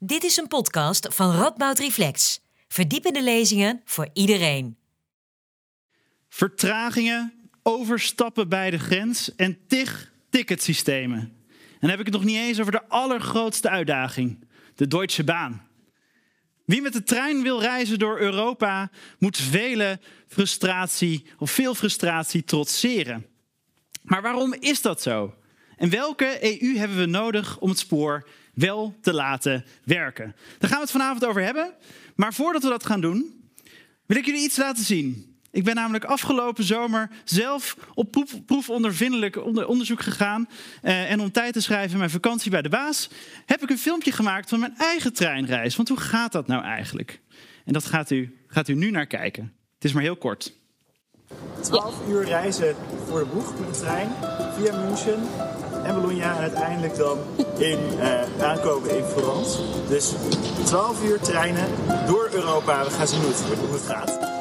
Dit is een podcast van Radboud Reflex. Verdiepende lezingen voor iedereen. Vertragingen, overstappen bij de grens en tig ticketsystemen. En dan heb ik het nog niet eens over de allergrootste uitdaging, de Deutsche Bahn. Wie met de trein wil reizen door Europa, moet vele frustratie of veel frustratie trotseren. Maar waarom is dat zo? En welke EU hebben we nodig om het spoor wel te laten werken? Daar gaan we het vanavond over hebben. Maar voordat we dat gaan doen, wil ik jullie iets laten zien. Ik ben namelijk afgelopen zomer zelf op proef, proefondervindelijk onderzoek gegaan. Uh, en om tijd te schrijven in mijn vakantie bij de baas, heb ik een filmpje gemaakt van mijn eigen treinreis. Want hoe gaat dat nou eigenlijk? En dat gaat u, gaat u nu naar kijken. Het is maar heel kort. 12 uur reizen voor de boeg met de trein via München en Bologna uiteindelijk dan in, uh, aankomen in Florence. Dus 12 uur treinen door Europa. We gaan zien hoe het, hoe het gaat.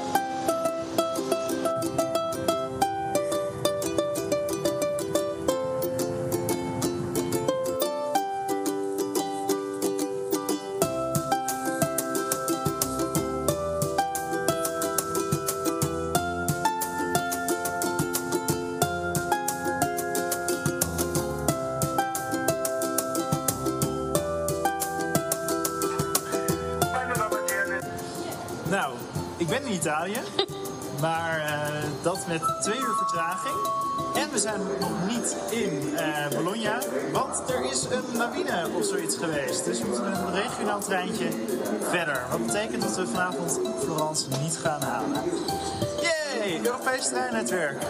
Dat met twee uur vertraging. En we zijn nog niet in uh, Bologna, want er is een lawine of zoiets geweest. Dus we moeten een regionaal treintje verder. Wat betekent dat we vanavond Florence niet gaan halen. Yay, Europees treinnetwerk.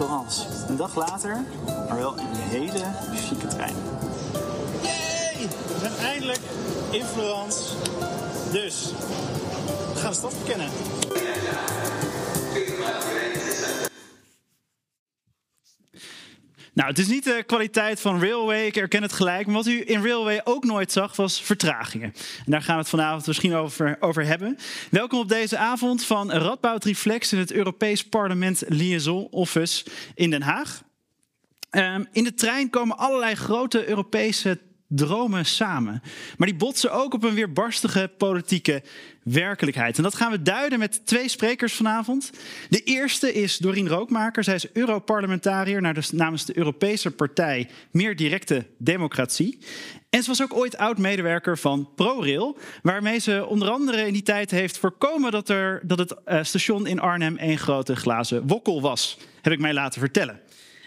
Florence. Een dag later, maar wel in een hele chique trein. Yay! We zijn eindelijk in Florence. Dus, we gaan de stad bekennen. Nou, het is niet de kwaliteit van Railway, ik herken het gelijk. Maar wat u in Railway ook nooit zag, was vertragingen. En daar gaan we het vanavond misschien over, over hebben. Welkom op deze avond van Radboud Reflex in het Europees Parlement Liaison Office in Den Haag. Um, in de trein komen allerlei grote Europese dromen samen. Maar die botsen ook op een weerbarstige politieke werkelijkheid. En dat gaan we duiden met twee sprekers vanavond. De eerste is Dorien Rookmaker. Zij is Europarlementariër namens de Europese Partij Meer Directe Democratie. En ze was ook ooit oud-medewerker van ProRail, waarmee ze onder andere in die tijd heeft voorkomen dat, er, dat het uh, station in Arnhem één grote glazen wokkel was. Heb ik mij laten vertellen.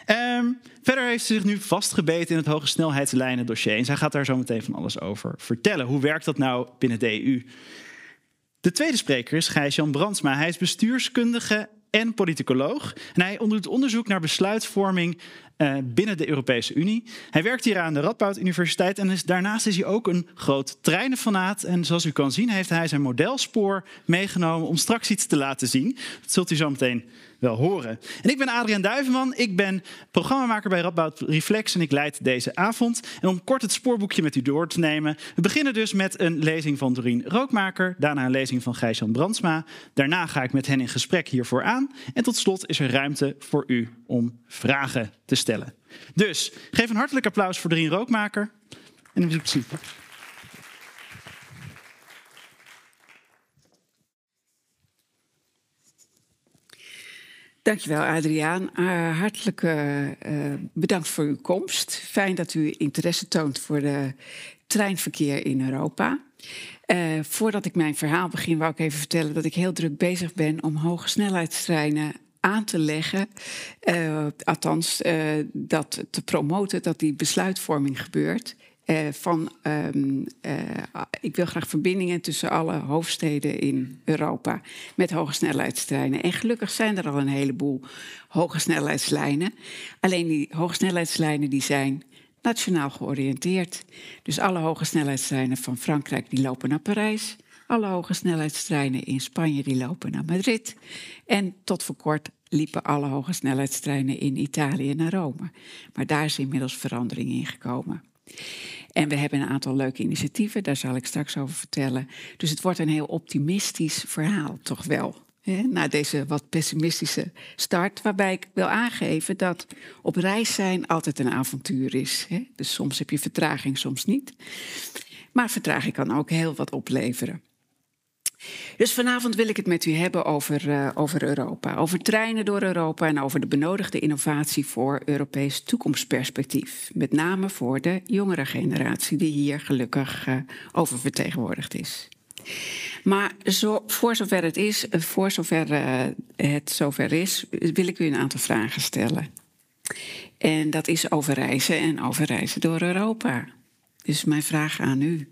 Um, verder heeft ze zich nu vastgebeten in het hoge snelheidslijnen dossier. En zij gaat daar zo meteen van alles over vertellen. Hoe werkt dat nou binnen de EU? De tweede spreker is Gijs-Jan Brandsma. Hij is bestuurskundige en politicoloog. En hij doet onderzoek naar besluitvorming binnen de Europese Unie. Hij werkt hier aan de Radboud Universiteit en daarnaast is hij ook een groot treinenfanaat. En zoals u kan zien heeft hij zijn modelspoor meegenomen om straks iets te laten zien. Dat zult u zo meteen wel horen. En ik ben Adriaan Duivenman, ik ben programmamaker bij Radboud Reflex en ik leid deze avond. En om kort het spoorboekje met u door te nemen. We beginnen dus met een lezing van Doreen Rookmaker, daarna een lezing van Gijs-Jan Brandsma. Daarna ga ik met hen in gesprek hiervoor aan. En tot slot is er ruimte voor u om vragen te stellen. Dus geef een hartelijk applaus voor Doreen Rookmaker. En dan zien. Dankjewel, Adriaan. Uh, hartelijk uh, bedankt voor uw komst. Fijn dat u interesse toont voor de treinverkeer in Europa. voordat ik mijn verhaal begin, wou ik even vertellen dat ik heel druk bezig ben om hoge snelheidstreinen aan te leggen, althans dat te promoten dat die besluitvorming gebeurt uh, van, uh, ik wil graag verbindingen tussen alle hoofdsteden in Europa met hoge snelheidstreinen. En gelukkig zijn er al een heleboel hoge snelheidslijnen. Alleen die hoge snelheidslijnen die zijn nationaal georiënteerd. Dus alle hoge snelheidstreinen van Frankrijk die lopen naar Parijs. Alle hoge snelheidstreinen in Spanje lopen naar Madrid. En tot voor kort liepen alle hoge snelheidstreinen in Italië naar Rome. Maar daar is inmiddels verandering in gekomen. En we hebben een aantal leuke initiatieven, daar zal ik straks over vertellen. Dus het wordt een heel optimistisch verhaal, toch wel. Na deze wat pessimistische start, waarbij ik wil aangeven dat op reis zijn altijd een avontuur is. Dus soms heb je vertraging, soms niet. Maar vertraging kan ook heel wat opleveren. Dus vanavond wil ik het met u hebben over, uh, over Europa. Over treinen door Europa en over de benodigde innovatie voor Europees toekomstperspectief. Met name voor de jongere generatie, die hier gelukkig uh, oververtegenwoordigd is. Maar zo, voor zover het is, eh, voor zover het zover is, wil ik u een aantal vragen stellen. En dat is over reizen en over reizen door Europa. Dus mijn vraag aan u.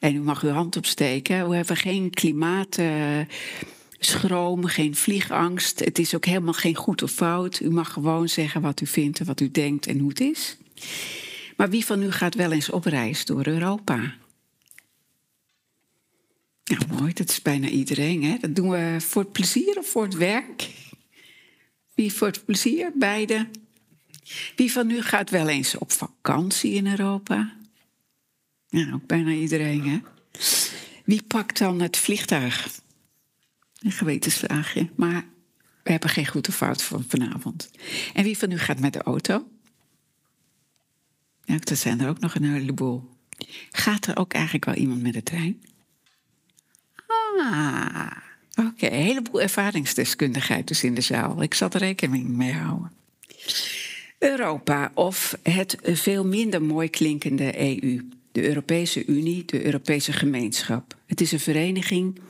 En u mag uw hand opsteken. We hebben geen klimaatschroom, geen vliegangst. Het is ook helemaal geen goed of fout. U mag gewoon zeggen wat u vindt en wat u denkt en hoe het is. Maar wie van u gaat wel eens op reis door Europa? Nou, mooi, dat is bijna iedereen. Hè? Dat doen we voor het plezier of voor het werk? Wie voor het plezier? Beide. Wie van u gaat wel eens op vakantie in Europa? Ja, ook bijna iedereen, hè? Wie pakt dan het vliegtuig? Een gewetensvraagje, maar we hebben geen goede fout voor vanavond. En wie van u gaat met de auto? Ja, dat zijn er ook nog een heleboel. Gaat er ook eigenlijk wel iemand met de trein? Ah, oké. Heleboel ervaringsdeskundigheid dus in de zaal. Ik zal er rekening mee houden. Europa, of het veel minder mooi klinkende EU de Europese Unie, de Europese gemeenschap. Het is een vereniging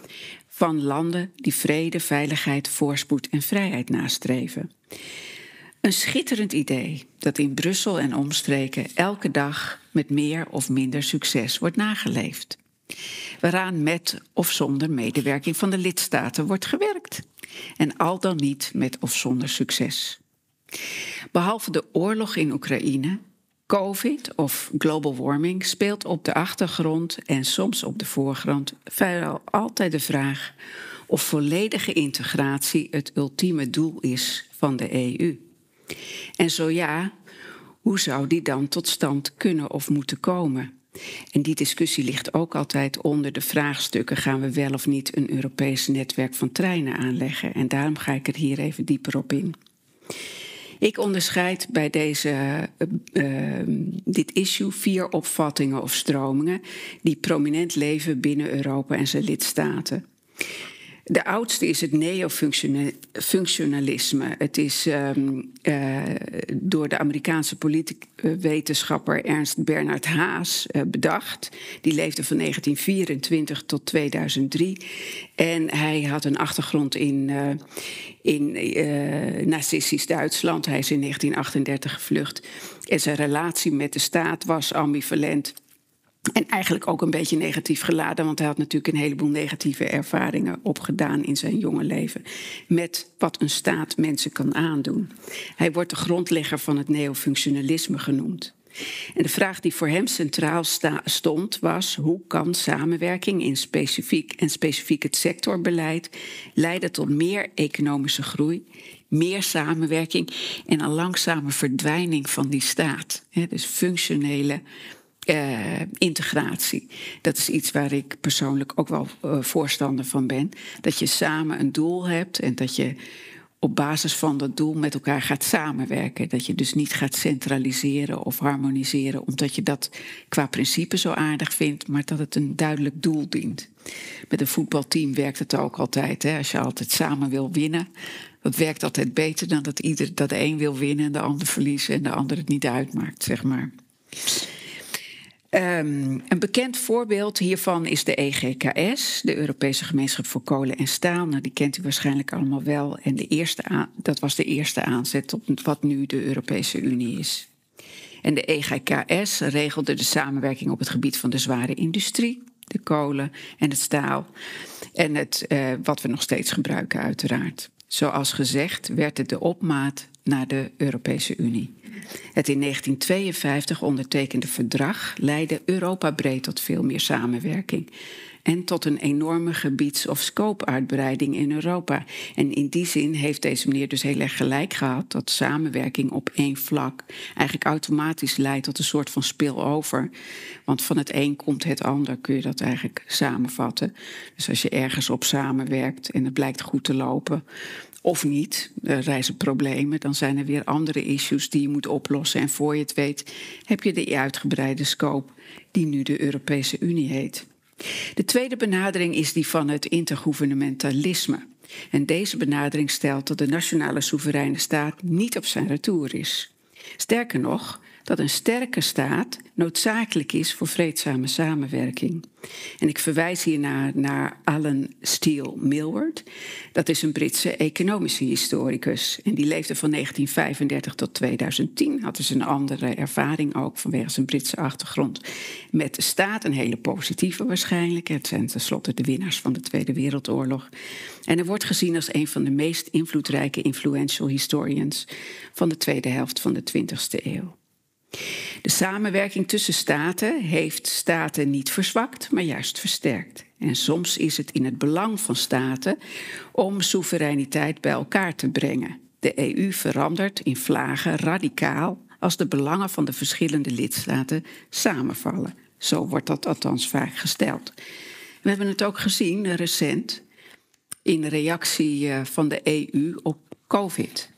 van landen die vrede, veiligheid, voorspoed en vrijheid nastreven. Een schitterend idee dat in Brussel en omstreken elke dag met meer of minder succes wordt nageleefd. Waaraan met of zonder medewerking van de lidstaten wordt gewerkt. En al dan niet met of zonder succes. Behalve de oorlog in Oekraïne COVID of global warming speelt op de achtergrond en soms op de voorgrond vrijwel altijd de vraag of volledige integratie het ultieme doel is van de EU. En zo ja, hoe zou die dan tot stand kunnen of moeten komen? En die discussie ligt ook altijd onder de vraagstukken: gaan we wel of niet een Europees netwerk van treinen aanleggen? En daarom ga ik er hier even dieper op in. Ik onderscheid bij deze, uh, uh, dit issue vier opvattingen of stromingen die prominent leven binnen Europa en zijn lidstaten. De oudste is het neofunctionalisme. Het is um, uh, door de Amerikaanse wetenschapper Ernst Bernard Haas uh, bedacht. Die leefde van 1924 tot 2003. En hij had een achtergrond in, uh, in nazistisch Duitsland. Hij is in 1938 gevlucht. En zijn relatie met de staat was ambivalent. En eigenlijk ook een beetje negatief geladen, want hij had natuurlijk een heleboel negatieve ervaringen opgedaan in zijn jonge leven. Met wat een staat mensen kan aandoen. Hij wordt de grondlegger van het neofunctionalisme genoemd. En de vraag die voor hem centraal stond was: hoe kan samenwerking in specifiek en specifiek het sectorbeleid leiden tot meer economische groei, meer samenwerking en een langzame verdwijning van die staat? dus functionele uh, integratie. Dat is iets waar ik persoonlijk ook wel uh, voorstander van ben. Dat je samen een doel hebt en dat je op basis van dat doel met elkaar gaat samenwerken. Dat je dus niet gaat centraliseren of harmoniseren, omdat je dat qua principe zo aardig vindt, maar dat het een duidelijk doel dient. Met een voetbalteam werkt het ook altijd. Hè? Als je altijd samen wil winnen, dat werkt altijd beter dan dat, ieder, dat de een wil winnen en de ander verliezen en de ander het niet uitmaakt, zeg maar. Um, een bekend voorbeeld hiervan is de EGKS, de Europese Gemeenschap voor Kolen en Staal. Nou, die kent u waarschijnlijk allemaal wel. En de eerste dat was de eerste aanzet op wat nu de Europese Unie is. En de EGKS regelde de samenwerking op het gebied van de zware industrie, de kolen en het staal. En het, uh, wat we nog steeds gebruiken, uiteraard. Zoals gezegd werd het de opmaat naar de Europese Unie. Het in 1952 ondertekende verdrag leidde Europa breed tot veel meer samenwerking. en tot een enorme gebieds- of scope-uitbreiding in Europa. En in die zin heeft deze meneer dus heel erg gelijk gehad dat samenwerking op één vlak eigenlijk automatisch leidt tot een soort van spillover. Want van het een komt het ander, kun je dat eigenlijk samenvatten. Dus als je ergens op samenwerkt en het blijkt goed te lopen, of niet, er reizen problemen, dan zijn er weer andere issues die je moet oplossen. En voor je het weet, heb je de uitgebreide scope die nu de Europese Unie heet. De tweede benadering is die van het intergouvernementalisme. En deze benadering stelt dat de nationale soevereine staat niet op zijn retour is. Sterker nog, dat een sterke staat noodzakelijk is voor vreedzame samenwerking. En ik verwijs hier naar, Alan Steele Millward. Dat is een Britse economische historicus. En die leefde van 1935 tot 2010. Had dus een andere ervaring ook vanwege zijn Britse achtergrond. Met de staat, een hele positieve waarschijnlijk. Het zijn tenslotte de winnaars van de Tweede Wereldoorlog. En hij wordt gezien als een van de meest invloedrijke influential historians van de tweede helft van de 20e eeuw. De samenwerking tussen staten heeft staten niet verzwakt, maar juist versterkt. En soms is het in het belang van staten om soevereiniteit bij elkaar te brengen. De EU verandert in vlagen radicaal als de belangen van de verschillende lidstaten samenvallen. Zo wordt dat althans vaak gesteld. We hebben het ook gezien recent in reactie eh, van de EU op COVID.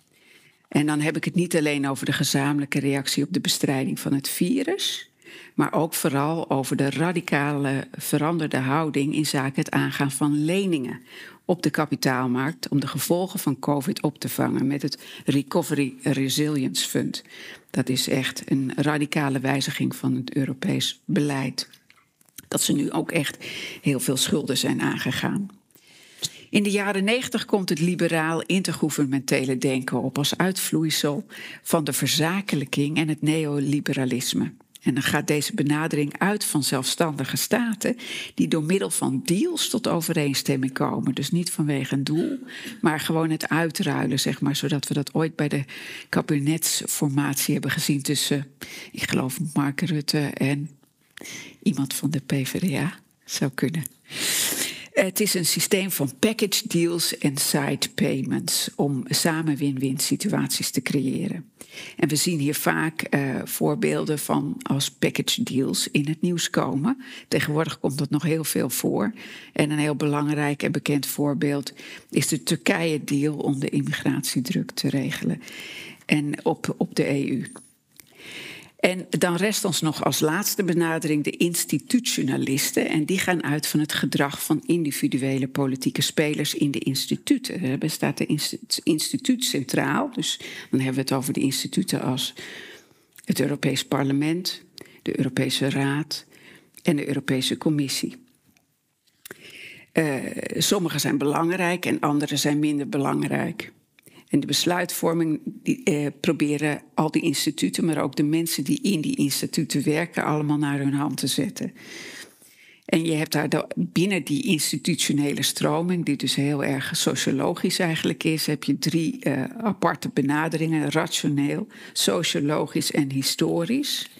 En dan heb ik het niet alleen over de gezamenlijke reactie op de bestrijding van het virus, maar ook vooral over de radicale veranderde houding in zaken het aangaan van leningen op de kapitaalmarkt om de gevolgen van COVID op te vangen met het Recovery Resilience Fund. Dat is echt een radicale wijziging van het Europees beleid. Dat ze nu ook echt heel veel schulden zijn aangegaan. In de jaren negentig komt het liberaal intergouvernementele denken op als uitvloeisel van de verzakelijking en het neoliberalisme. En dan gaat deze benadering uit van zelfstandige staten die door middel van deals tot overeenstemming komen. Dus niet vanwege een doel, maar gewoon het uitruilen, zeg maar, zodat we dat ooit bij de kabinetsformatie hebben gezien tussen, ik geloof, Mark Rutte en iemand van de PvdA. Zou kunnen. Het is een systeem van package deals en side payments om samen win-win situaties te creëren. En we zien hier vaak uh, voorbeelden van als package deals in het nieuws komen. Tegenwoordig komt dat nog heel veel voor. En een heel belangrijk en bekend voorbeeld is de Turkije-deal om de immigratiedruk te regelen. En op, op de EU. En dan rest ons nog als laatste benadering de institutionalisten. En die gaan uit van het gedrag van individuele politieke spelers in de instituten. Er bestaat de instituut centraal. Dus dan hebben we het over de instituten als het Europees Parlement, de Europese Raad en de Europese Commissie. Uh, sommige zijn belangrijk en andere zijn minder belangrijk. En de besluitvorming die, eh, proberen al die instituten, maar ook de mensen die in die instituten werken, allemaal naar hun hand te zetten. En je hebt daar binnen die institutionele stroming, die dus heel erg sociologisch eigenlijk is, heb je drie uh, aparte benaderingen: rationeel, sociologisch en historisch.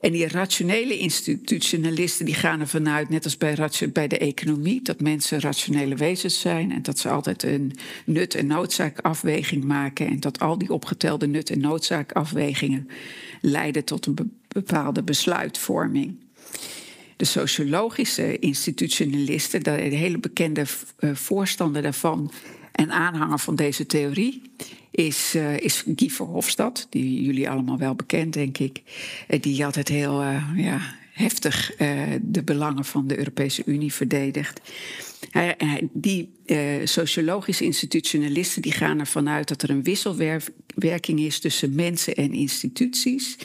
En die rationele institutionalisten die gaan ervan uit, net als bij, bij de economie, dat mensen rationele wezens zijn en dat ze altijd een nut- en noodzaakafweging maken en dat al die opgetelde nut- en noodzaakafwegingen leiden tot een bepaalde besluitvorming. De sociologische institutionalisten, de hele bekende eh, voorstander daarvan en aanhanger van deze theorie, is, uh, is Guy Verhofstadt, die jullie allemaal wel bekend, denk ik. Uh, die altijd heel uh, ja, heftig de belangen van de Europese Unie verdedigt. die sociologische institutionalisten die gaan ervan uit dat er een wisselwerking is tussen mensen en instituties.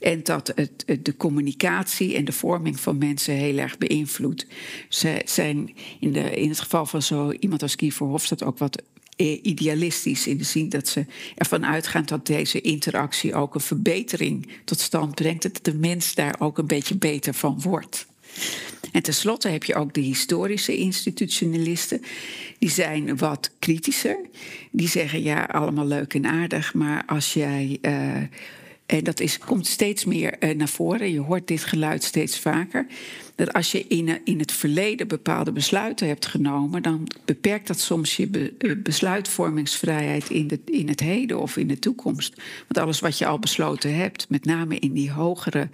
En dat het, de communicatie en de vorming van mensen heel erg beïnvloedt. Ze zijn in, de, in het geval van zo iemand als Guy Verhofstadt ook wat eh, idealistisch in de zin dat ze ervan uitgaan dat deze interactie ook een verbetering tot stand brengt, dat de mens daar ook een beetje beter van wordt. En tenslotte heb je ook de historische institutionalisten. Die zijn wat kritischer. Die zeggen ja, allemaal leuk en aardig, maar als jij uh, en dat is, komt steeds meer uh, naar voren. Je hoort dit geluid steeds vaker. Dat als je in, in het verleden bepaalde besluiten hebt genomen, dan beperkt dat soms je be, besluitvormingsvrijheid in, de, in het heden of in de toekomst. Want alles wat je al besloten hebt, met name in die hogere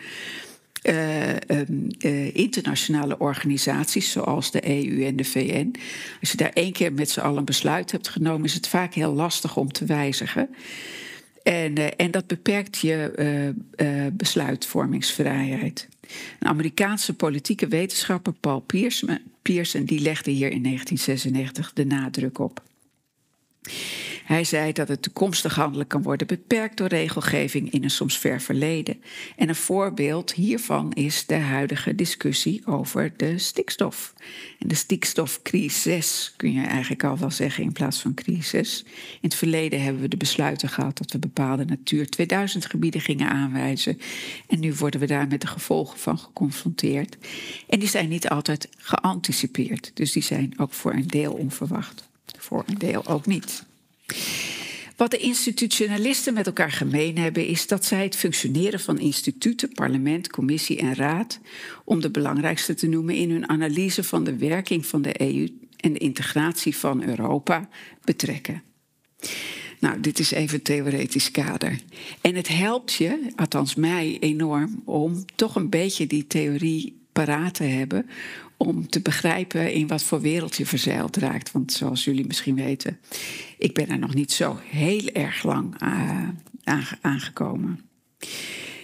uh, internationale organisaties zoals de EU en de VN. Als je daar één keer met z'n allen een besluit hebt genomen, is het vaak heel lastig om te wijzigen. En, uh, en dat beperkt je besluitvormingsvrijheid. Een Amerikaanse politieke wetenschapper, Paul Pearson, Pearson, die legde hier in 1996 de nadruk op. Hij zei dat het toekomstig handelen kan worden beperkt door regelgeving in een soms ver verleden. En een voorbeeld hiervan is de huidige discussie over de stikstof. En de stikstofcrisis kun je eigenlijk al wel zeggen in plaats van crisis. In het verleden hebben we de besluiten gehad dat we bepaalde Natuur 2000 gebieden gingen aanwijzen. En nu worden we daar met de gevolgen van geconfronteerd. En die zijn niet altijd geanticipeerd. Dus die zijn ook voor een deel onverwacht. Voor een deel ook niet. Wat de institutionalisten met elkaar gemeen hebben, is dat zij het functioneren van instituten, parlement, commissie en raad, om de belangrijkste te noemen, in hun analyse van de werking van de EU en de integratie van Europa betrekken. Nou, dit is even een theoretisch kader. En het helpt je, althans mij, enorm om toch een beetje die theorie paraat te hebben om te begrijpen in wat voor wereld je verzeild raakt. Want zoals jullie misschien weten, ik ben er nog niet zo heel erg lang uh, aangekomen.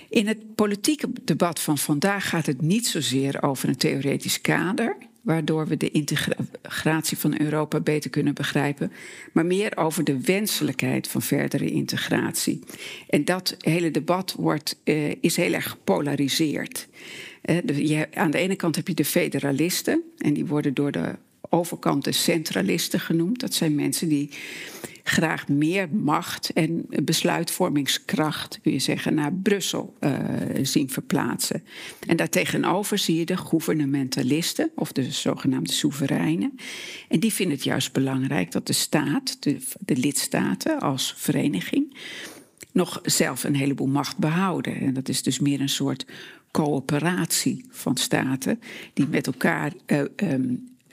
In het politieke debat van vandaag gaat het niet zozeer over een theoretisch kader, waardoor we de integratie van Europa beter kunnen begrijpen, maar meer over de wenselijkheid van verdere integratie. En dat hele debat wordt, uh, is heel erg gepolariseerd aan de ene kant heb je de federalisten, en die worden door de overkant de centralisten genoemd. Dat zijn mensen die graag meer macht en besluitvormingskracht, kun je zeggen, naar Brussel uh, zien verplaatsen. En daartegenover zie je de gouvernementalisten, of de zogenaamde soevereinen. En die vinden het juist belangrijk dat de staat, de, lidstaten als vereniging, nog zelf een heleboel macht behouden. En dat is dus meer een soort coöperatie van staten die met elkaar uh,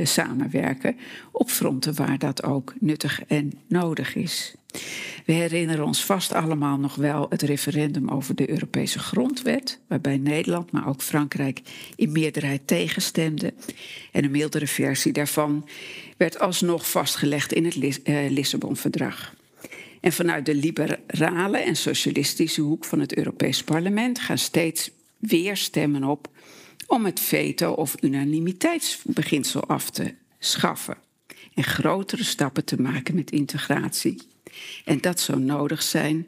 samenwerken op fronten waar dat ook nuttig en nodig is. We herinneren ons vast allemaal nog wel het referendum over de Europese grondwet, waarbij Nederland, maar ook Frankrijk in meerderheid tegenstemden. En een mildere versie daarvan werd alsnog vastgelegd in het Lis uh, Lissabon-verdrag. En vanuit de liberale en socialistische hoek van het Europees Parlement gaan steeds weer stemmen op om het veto- of unanimiteitsbeginsel af te schaffen en grotere stappen te maken met integratie. En dat zou nodig zijn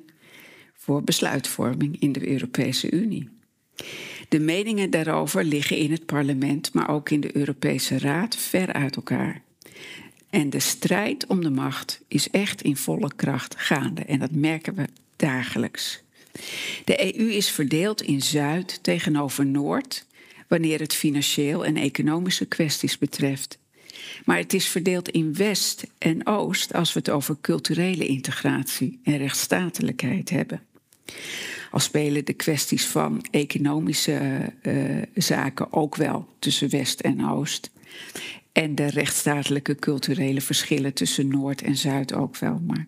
voor besluitvorming in de Europese Unie. De meningen daarover liggen in het parlement, maar ook in de Europese Raad ver uit elkaar. En de strijd om de macht is echt in volle kracht gaande en dat merken we dagelijks. De EU is verdeeld in Zuid tegenover Noord, wanneer het financieel en economische kwesties betreft. Maar het is verdeeld in West en Oost als we het over culturele integratie en rechtsstatelijkheid hebben. Al spelen de kwesties van economische uh, zaken ook wel tussen West en Oost. En de rechtsstatelijke culturele verschillen tussen Noord en Zuid ook wel. Maar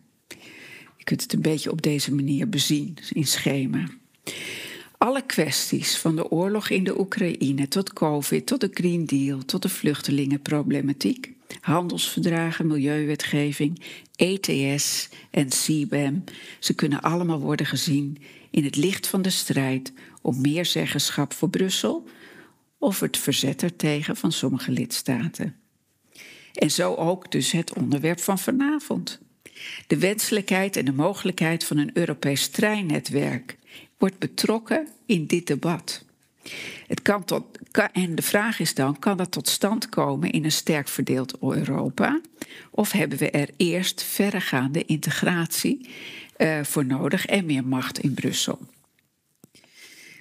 je kunt het een beetje op deze manier bezien in schema. Alle kwesties, van de oorlog in de Oekraïne tot COVID, tot de Green Deal, tot de vluchtelingenproblematiek, handelsverdragen, milieuwetgeving, ETS en CBAM, ze kunnen allemaal worden gezien in het licht van de strijd om meer zeggenschap voor Brussel of het verzet ertegen van sommige lidstaten. En zo ook dus het onderwerp van vanavond. De wenselijkheid en de mogelijkheid van een Europees treinnetwerk wordt betrokken in dit debat. Het kan tot, en de vraag is dan: kan dat tot stand komen in een sterk verdeeld Europa? Of hebben we er eerst verregaande integratie uh, voor nodig en meer macht in Brussel?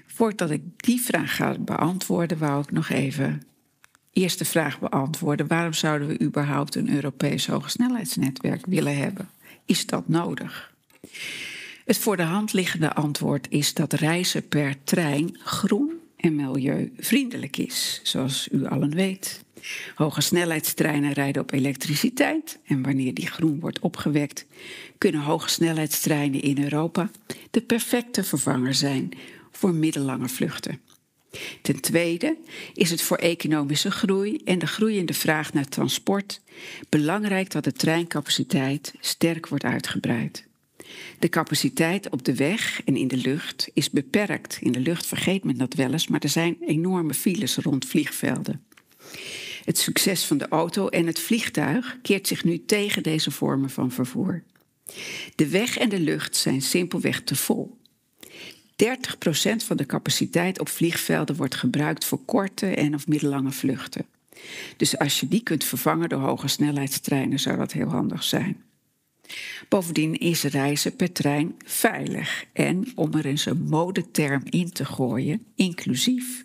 Voordat ik die vraag ga beantwoorden, wou ik nog even eerste vraag beantwoorden. Waarom zouden we überhaupt een Europees hogesnelheidsnetwerk willen hebben? Is dat nodig? Het voor de hand liggende antwoord is dat reizen per trein groen en milieuvriendelijk is, zoals u allen weet. Hoge snelheidstreinen rijden op elektriciteit en wanneer die groen wordt opgewekt, kunnen hoge snelheidstreinen in Europa de perfecte vervanger zijn voor middellange vluchten. Ten tweede is het voor economische groei en de groeiende vraag naar transport belangrijk dat de treincapaciteit sterk wordt uitgebreid. De capaciteit op de weg en in de lucht is beperkt. In de lucht vergeet men dat wel eens, maar er zijn enorme files rond vliegvelden. Het succes van de auto en het vliegtuig keert zich nu tegen deze vormen van vervoer. De weg en de lucht zijn simpelweg te vol. 30% van de capaciteit op vliegvelden wordt gebruikt voor korte en of middellange vluchten. Dus als je die kunt vervangen door hoge snelheidstreinen, zou dat heel handig zijn. Bovendien is reizen per trein veilig en, om er eens een modeterm in te gooien, inclusief.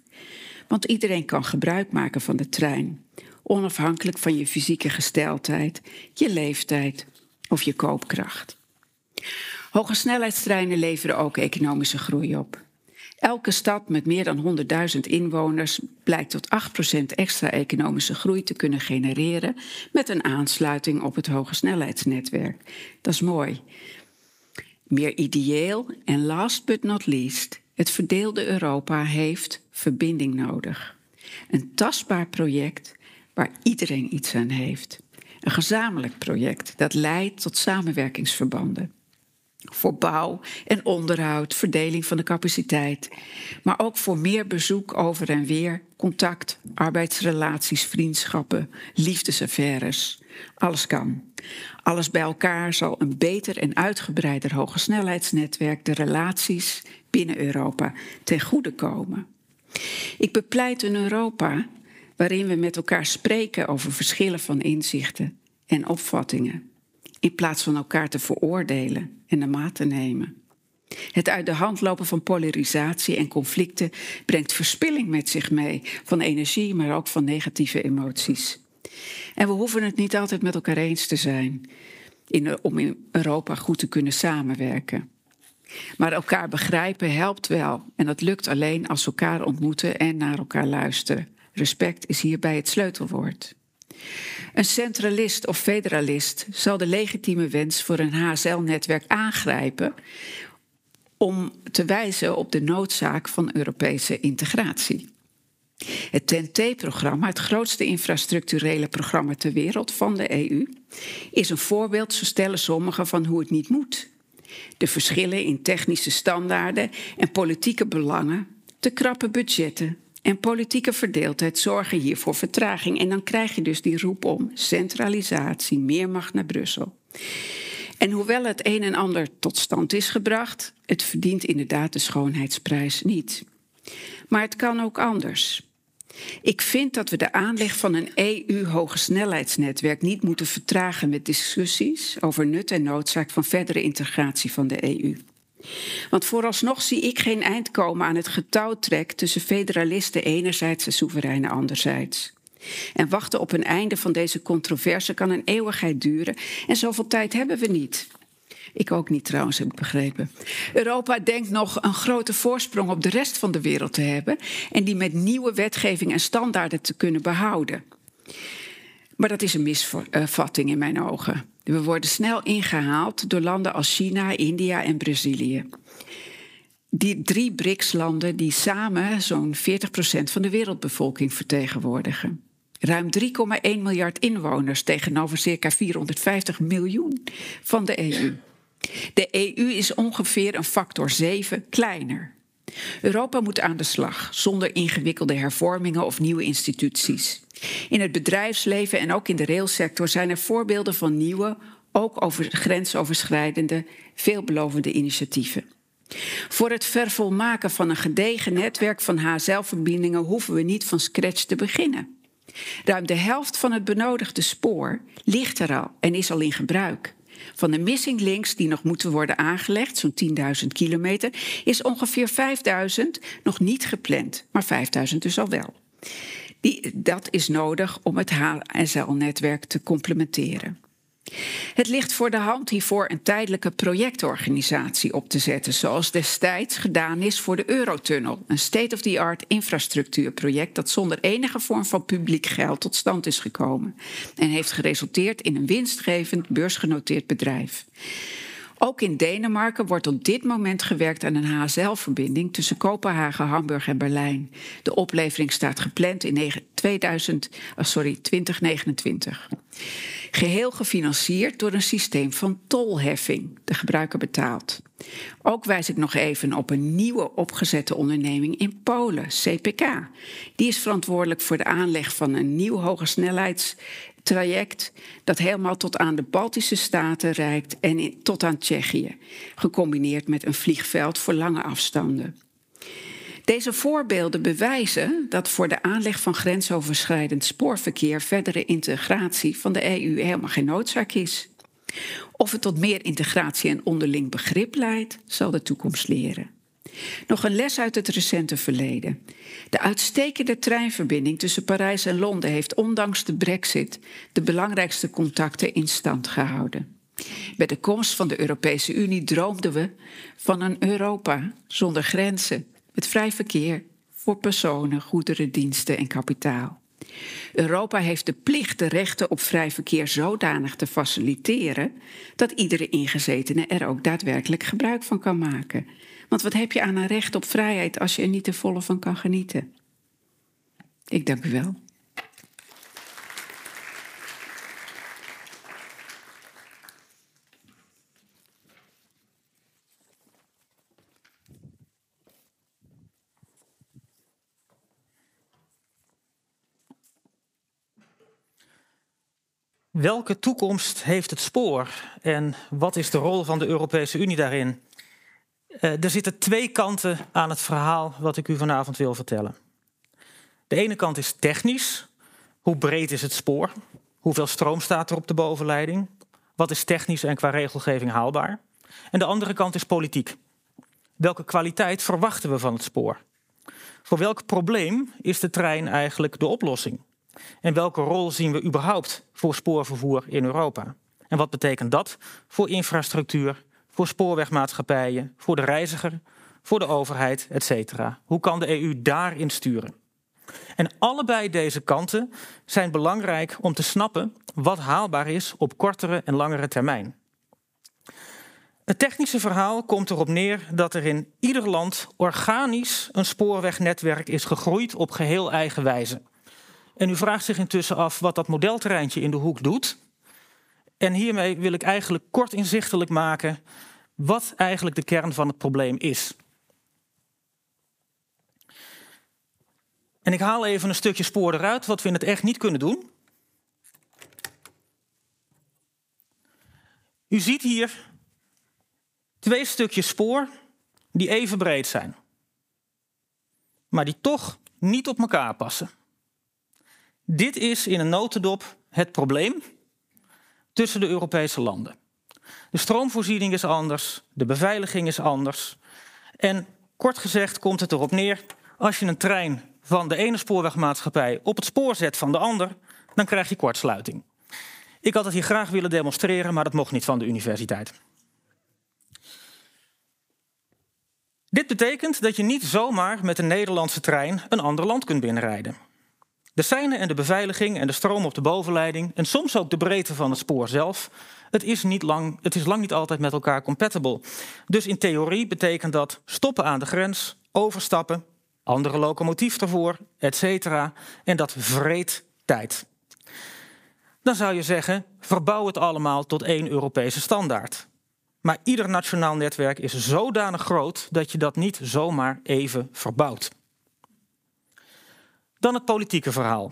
Want iedereen kan gebruik maken van de trein, onafhankelijk van je fysieke gesteldheid, je leeftijd of je koopkracht. Hoge snelheidstreinen leveren ook economische groei op. Elke stad met meer dan 100.000 inwoners blijkt tot 8% extra economische groei te kunnen genereren met een aansluiting op het hoge snelheidsnetwerk. Dat is mooi. Meer ideeel en last but not least, het verdeelde Europa heeft verbinding nodig. Een tastbaar project waar iedereen iets aan heeft. Een gezamenlijk project dat leidt tot samenwerkingsverbanden voor bouw en onderhoud, verdeling van de capaciteit, maar ook voor meer bezoek over en weer, contact, arbeidsrelaties, vriendschappen, liefdesaffaires. Alles kan. Alles bij elkaar zal een beter en uitgebreider hogesnelheidsnetwerk de relaties binnen Europa ten goede komen. Ik bepleit een Europa waarin we met elkaar spreken over verschillen van inzichten en opvattingen in plaats van elkaar te veroordelen en de maat te nemen. Het uit de hand lopen van polarisatie en conflicten brengt verspilling met zich mee van energie, maar ook van negatieve emoties. En we hoeven het niet altijd met elkaar eens te zijn in, om in Europa goed te kunnen samenwerken. Maar elkaar begrijpen helpt wel en dat lukt alleen als we elkaar ontmoeten en naar elkaar luisteren. Respect is hierbij het sleutelwoord. Een centralist of federalist zal de legitieme wens voor een HSL-netwerk aangrijpen om te wijzen op de noodzaak van Europese integratie. Het TNT-programma, het grootste infrastructurele programma ter wereld van de EU, is een voorbeeld, zo stellen sommigen, van hoe het niet moet. De verschillen in technische standaarden en politieke belangen, te krappe budgetten, en politieke verdeeldheid zorgen hier voor vertraging. En dan krijg je dus die roep om centralisatie, meer macht naar Brussel. En hoewel het een en ander tot stand is gebracht, het verdient inderdaad de schoonheidsprijs niet. Maar het kan ook anders. Ik vind dat we de aanleg van een EU-hogesnelheidsnetwerk niet moeten vertragen met discussies over nut en noodzaak van verdere integratie van de EU. Want vooralsnog zie ik geen eind komen aan het getouwtrek tussen federalisten enerzijds en soevereinen anderzijds. En wachten op een einde van deze controverse kan een eeuwigheid duren en zoveel tijd hebben we niet. Ik ook niet trouwens, heb ik begrepen. Europa denkt nog een grote voorsprong op de rest van de wereld te hebben en die met nieuwe wetgeving en standaarden te kunnen behouden. Maar dat is een misvatting in mijn ogen. We worden snel ingehaald door landen als China, India en Brazilië. Die drie BRICS-landen die samen zo'n 40% van de wereldbevolking vertegenwoordigen. Ruim 3,1 miljard inwoners tegenover circa 450 miljoen van de EU. De EU is ongeveer een factor 7 kleiner. Europa moet aan de slag zonder ingewikkelde hervormingen of nieuwe instituties. In het bedrijfsleven en ook in de railsector zijn er voorbeelden van nieuwe, ook over grensoverschrijdende, veelbelovende initiatieven. Voor het vervolmaken van een gedegen netwerk van HSL-verbindingen hoeven we niet van scratch te beginnen. Ruim de helft van het benodigde spoor ligt er al en is al in gebruik. Van de missing links die nog moeten worden aangelegd, zo'n 10.000 kilometer, is ongeveer 5.000 nog niet gepland, maar 5.000 dus al wel. Die, dat is nodig om het HSL-netwerk te complementeren. Het ligt voor de hand hiervoor een tijdelijke projectorganisatie op te zetten, zoals destijds gedaan is voor de Eurotunnel, een state-of-the-art infrastructuurproject dat zonder enige vorm van publiek geld tot stand is gekomen en heeft geresulteerd in een winstgevend beursgenoteerd bedrijf. Ook in Denemarken wordt op dit moment gewerkt aan een HSL-verbinding tussen Kopenhagen, Hamburg en Berlijn. De oplevering staat gepland in 2000, sorry, 2029. Geheel gefinancierd door een systeem van tolheffing. De gebruiker betaalt. Ook wijs ik nog even op een nieuwe opgezette onderneming in Polen, CPK. Die is verantwoordelijk voor de aanleg van een nieuw hogesnelheidstraject dat helemaal tot aan de Baltische Staten reikt en tot aan Tsjechië, gecombineerd met een vliegveld voor lange afstanden. Deze voorbeelden bewijzen dat voor de aanleg van grensoverschrijdend spoorverkeer verdere integratie van de EU helemaal geen noodzaak is. Of het tot meer integratie en onderling begrip leidt, zal de toekomst leren. Nog een les uit het recente verleden. De uitstekende treinverbinding tussen Parijs en Londen heeft ondanks de brexit de belangrijkste contacten in stand gehouden. Bij de komst van de Europese Unie droomden we van een Europa zonder grenzen, met vrij verkeer voor personen, goederen, diensten en kapitaal. Europa heeft de plicht de rechten op vrij verkeer zodanig te faciliteren dat iedere ingezetene er ook daadwerkelijk gebruik van kan maken. Want wat heb je aan een recht op vrijheid als je er niet te volle van kan genieten? Ik dank u wel. Welke toekomst heeft het spoor en wat is de rol van de Europese Unie daarin? Uh, er zitten twee kanten aan het verhaal wat ik u vanavond wil vertellen. De ene kant is technisch. Hoe breed is het spoor? Hoeveel stroom staat er op de bovenleiding? Wat is technisch en qua regelgeving haalbaar? En de andere kant is politiek. Welke kwaliteit verwachten we van het spoor? Voor welk probleem is de trein eigenlijk de oplossing? En welke rol zien we überhaupt voor spoorvervoer in Europa? En wat betekent dat voor infrastructuur, voor spoorwegmaatschappijen, voor de reiziger, voor de overheid, etc. Hoe kan de EU daarin sturen? En allebei deze kanten zijn belangrijk om te snappen wat haalbaar is op kortere en langere termijn. Het technische verhaal komt erop neer dat er in ieder land organisch een spoorwegnetwerk is gegroeid op geheel eigen wijze. En u vraagt zich intussen af wat dat modelterreintje in de hoek doet. En hiermee wil ik eigenlijk kort inzichtelijk maken wat eigenlijk de kern van het probleem is. En ik haal even een stukje spoor eruit, wat we in het echt niet kunnen doen. U ziet hier twee stukjes spoor die even breed zijn, maar die toch niet op elkaar passen. Dit is in een notendop het probleem tussen de Europese landen. De stroomvoorziening is anders, de beveiliging is anders. En kort gezegd komt het erop neer, als je een trein van de ene spoorwegmaatschappij op het spoor zet van de ander, dan krijg je kortsluiting. Ik had het hier graag willen demonstreren, maar dat mocht niet van de universiteit. Dit betekent dat je niet zomaar met een Nederlandse trein een ander land kunt binnenrijden. De seinen en de beveiliging en de stroom op de bovenleiding en soms ook de breedte van het spoor zelf, het is, niet lang, het is lang niet altijd met elkaar compatible. Dus in theorie betekent dat stoppen aan de grens, overstappen, andere locomotief ervoor, etc. En dat vreet tijd. Dan zou je zeggen, verbouw het allemaal tot één Europese standaard. Maar ieder nationaal netwerk is zodanig groot dat je dat niet zomaar even verbouwt. Dan het politieke verhaal.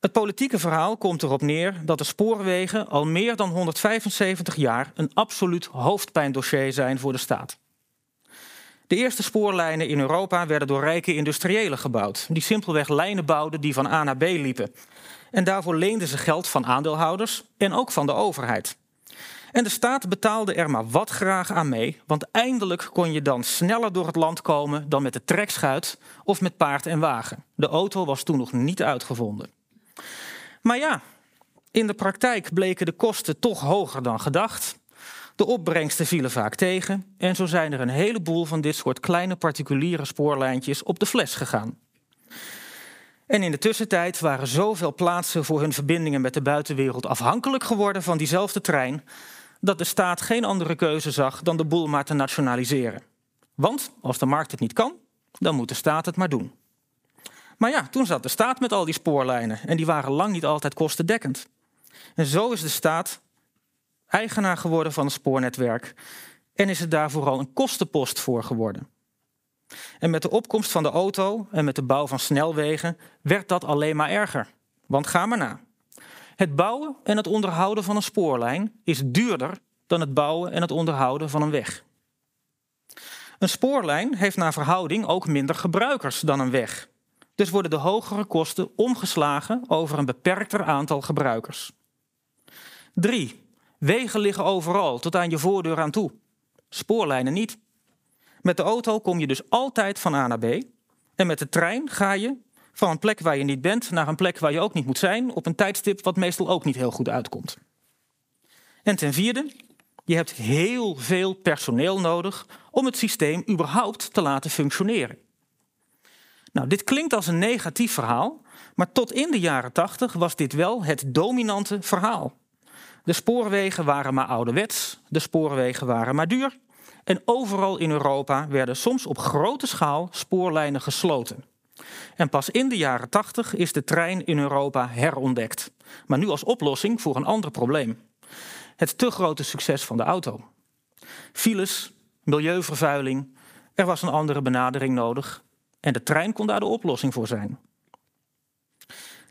Het politieke verhaal komt erop neer dat de spoorwegen al meer dan 175 jaar een absoluut hoofdpijndossier zijn voor de staat. De eerste spoorlijnen in Europa werden door rijke industriëlen gebouwd, die simpelweg lijnen bouwden die van A naar B liepen. En daarvoor leenden ze geld van aandeelhouders en ook van de overheid. En de staat betaalde er maar wat graag aan mee, want eindelijk kon je dan sneller door het land komen dan met de trekschuit of met paard en wagen. De auto was toen nog niet uitgevonden. Maar ja, In de praktijk bleken de kosten toch hoger dan gedacht. De opbrengsten vielen vaak tegen en zo zijn er een heleboel van dit soort kleine particuliere spoorlijntjes op de fles gegaan. En in de tussentijd waren zoveel plaatsen voor hun verbindingen met de buitenwereld afhankelijk geworden van diezelfde trein, dat de staat geen andere keuze zag dan de boel maar te nationaliseren. Want als de markt het niet kan, dan moet de staat het maar doen. Maar ja, toen zat de staat met al die spoorlijnen en die waren lang niet altijd kostendekkend. En zo is de staat eigenaar geworden van het spoornetwerk en is het daar vooral een kostenpost voor geworden. En met de opkomst van de auto en met de bouw van snelwegen werd dat alleen maar erger. Want ga maar na. Het bouwen en het onderhouden van een spoorlijn is duurder dan het bouwen en het onderhouden van een weg. Een spoorlijn heeft naar verhouding ook minder gebruikers dan een weg. Dus worden de hogere kosten omgeslagen over een beperkter aantal gebruikers. 3. Wegen liggen overal, tot aan je voordeur aan toe. Spoorlijnen niet. Met de auto kom je dus altijd van A naar B. En met de trein ga je van een plek waar je niet bent naar een plek waar je ook niet moet zijn, op een tijdstip wat meestal ook niet heel goed uitkomt. En ten vierde, je hebt heel veel personeel nodig om het systeem überhaupt te laten functioneren. Nou, dit klinkt als een negatief verhaal, maar tot in de jaren 80 was dit wel het dominante verhaal. De spoorwegen waren maar ouderwets, de spoorwegen waren maar duur en overal in Europa werden soms op grote schaal spoorlijnen gesloten. En pas in de jaren 80 is de trein in Europa herontdekt, maar nu als oplossing voor een ander probleem. Het te grote succes van de auto. Files, milieuvervuiling, er was een andere benadering nodig en de trein kon daar de oplossing voor zijn.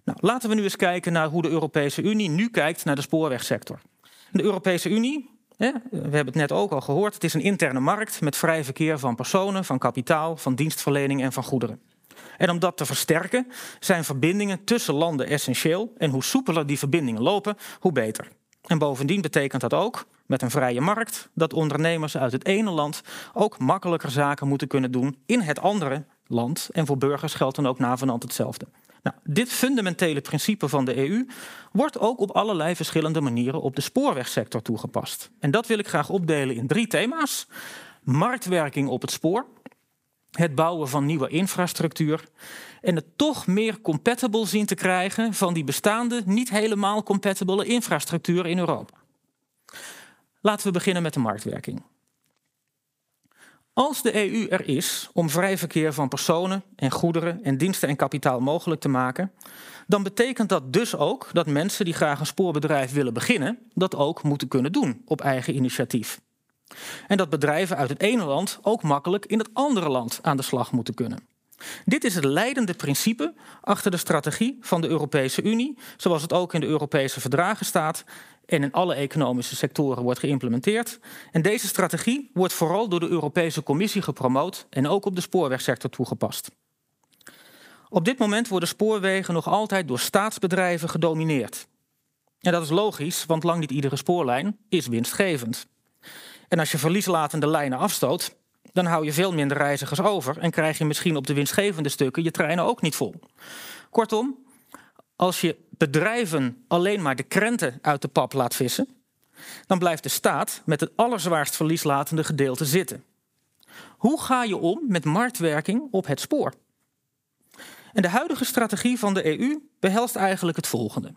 Nou, laten we nu eens kijken naar hoe de Europese Unie nu kijkt naar de spoorwegsector. De Europese Unie, we hebben het net ook al gehoord, het is een interne markt met vrij verkeer van personen, van kapitaal, van dienstverlening en van goederen. En om dat te versterken zijn verbindingen tussen landen essentieel en hoe soepeler die verbindingen lopen, hoe beter. En bovendien betekent dat ook, met een vrije markt, dat ondernemers uit het ene land ook makkelijker zaken moeten kunnen doen in het andere land. En voor burgers geldt dan ook navenant hetzelfde. Nou, dit fundamentele principe van de EU wordt ook op allerlei verschillende manieren op de spoorwegsector toegepast. En dat wil ik graag opdelen in drie thema's: marktwerking op het spoor, het bouwen van nieuwe infrastructuur en het toch meer compatible zien te krijgen van die bestaande, niet helemaal compatibele infrastructuur in Europa. Laten we beginnen met de marktwerking. Als de EU er is om vrij verkeer van personen en goederen en diensten en kapitaal mogelijk te maken, dan betekent dat dus ook dat mensen die graag een spoorbedrijf willen beginnen, dat ook moeten kunnen doen op eigen initiatief. En dat bedrijven uit het ene land ook makkelijk in het andere land aan de slag moeten kunnen. Dit is het leidende principe achter de strategie van de Europese Unie, zoals het ook in de Europese verdragen staat en in alle economische sectoren wordt geïmplementeerd. En deze strategie wordt vooral door de Europese Commissie gepromoot en ook op de spoorwegsector toegepast. Op dit moment worden spoorwegen nog altijd door staatsbedrijven gedomineerd. En dat is logisch, want lang niet iedere spoorlijn is winstgevend. En als je verlieslatende lijnen afstoot, dan hou je veel minder reizigers over en krijg je misschien op de winstgevende stukken je treinen ook niet vol. Kortom, als je bedrijven alleen maar de krenten uit de pap laat vissen, dan blijft de staat met het allerzwaarst verlieslatende gedeelte zitten. Hoe ga je om met marktwerking op het spoor? En de huidige strategie van de EU behelst eigenlijk het volgende.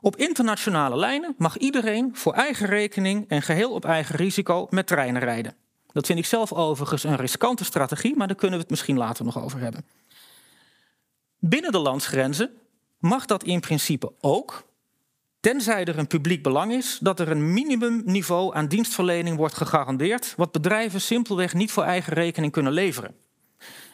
Op internationale lijnen mag iedereen voor eigen rekening en geheel op eigen risico met treinen rijden. Dat vind ik zelf overigens een riskante strategie, maar daar kunnen we het misschien later nog over hebben. Binnen de landsgrenzen mag dat in principe ook, tenzij er een publiek belang is dat er een minimumniveau aan dienstverlening wordt gegarandeerd, wat bedrijven simpelweg niet voor eigen rekening kunnen leveren.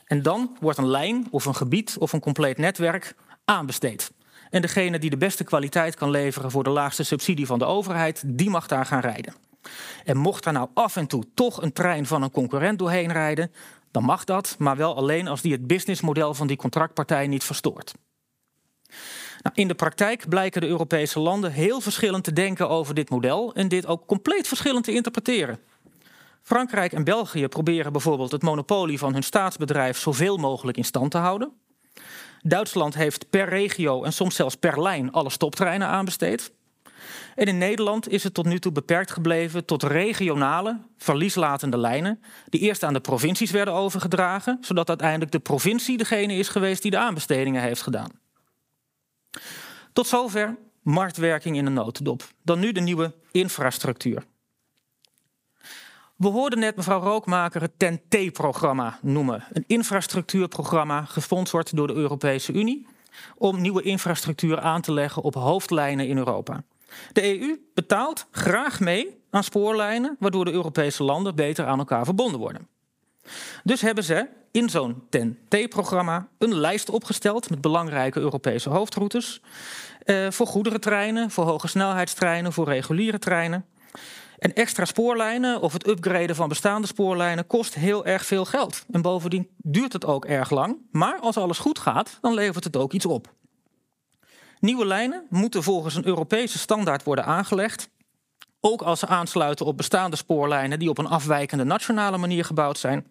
En dan wordt een lijn of een gebied of een compleet netwerk aanbesteed. En degene die de beste kwaliteit kan leveren voor de laagste subsidie van de overheid, die mag daar gaan rijden. En mocht daar nou af en toe toch een trein van een concurrent doorheen rijden, dan mag dat, maar wel alleen als die het businessmodel van die contractpartij niet verstoort. Nou, in de praktijk blijken de Europese landen heel verschillend te denken over dit model en dit ook compleet verschillend te interpreteren. Frankrijk en België proberen bijvoorbeeld het monopolie van hun staatsbedrijf zoveel mogelijk in stand te houden. Duitsland heeft per regio en soms zelfs per lijn alle stoptreinen aanbesteed. En in Nederland is het tot nu toe beperkt gebleven tot regionale, verlieslatende lijnen, die eerst aan de provincies werden overgedragen, zodat uiteindelijk de provincie degene is geweest die de aanbestedingen heeft gedaan. Tot zover marktwerking in een notendop. Dan nu de nieuwe infrastructuur. We hoorden net mevrouw Rookmaker het TEN-T-programma noemen. Een infrastructuurprogramma gesponsord door de Europese Unie om nieuwe infrastructuur aan te leggen op hoofdlijnen in Europa. De EU betaalt graag mee aan spoorlijnen, waardoor de Europese landen beter aan elkaar verbonden worden. Dus hebben ze in zo'n TEN-T-programma een lijst opgesteld met belangrijke Europese hoofdroutes. Eh, voor goederentreinen, voor hoge snelheidstreinen, voor reguliere treinen. En extra spoorlijnen of het upgraden van bestaande spoorlijnen kost heel erg veel geld. En bovendien duurt het ook erg lang. Maar als alles goed gaat, dan levert het ook iets op. Nieuwe lijnen moeten volgens een Europese standaard worden aangelegd. Ook als ze aansluiten op bestaande spoorlijnen die op een afwijkende nationale manier gebouwd zijn.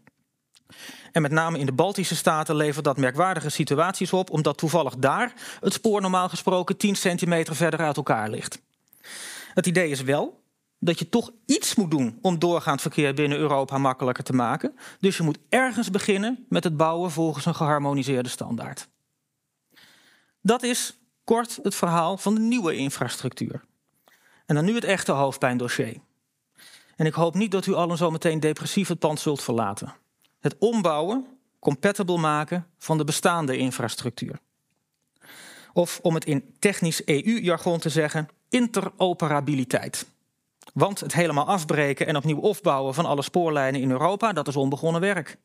En met name in de Baltische staten levert dat merkwaardige situaties op, omdat toevallig daar het spoor normaal gesproken 10 centimeter verder uit elkaar ligt. Het idee is wel dat je toch iets moet doen om doorgaand verkeer binnen Europa makkelijker te maken. Dus je moet ergens beginnen met het bouwen volgens een geharmoniseerde standaard. Dat is kort het verhaal van de nieuwe infrastructuur. En dan nu het echte hoofdpijndossier. En ik hoop niet dat u allen zo meteen depressief het pand zult verlaten. Het ombouwen, compatible maken van de bestaande infrastructuur. Of om het in technisch EU-jargon te zeggen, interoperabiliteit. Want het helemaal afbreken en opnieuw opbouwen van alle spoorlijnen in Europa, dat is onbegonnen werk.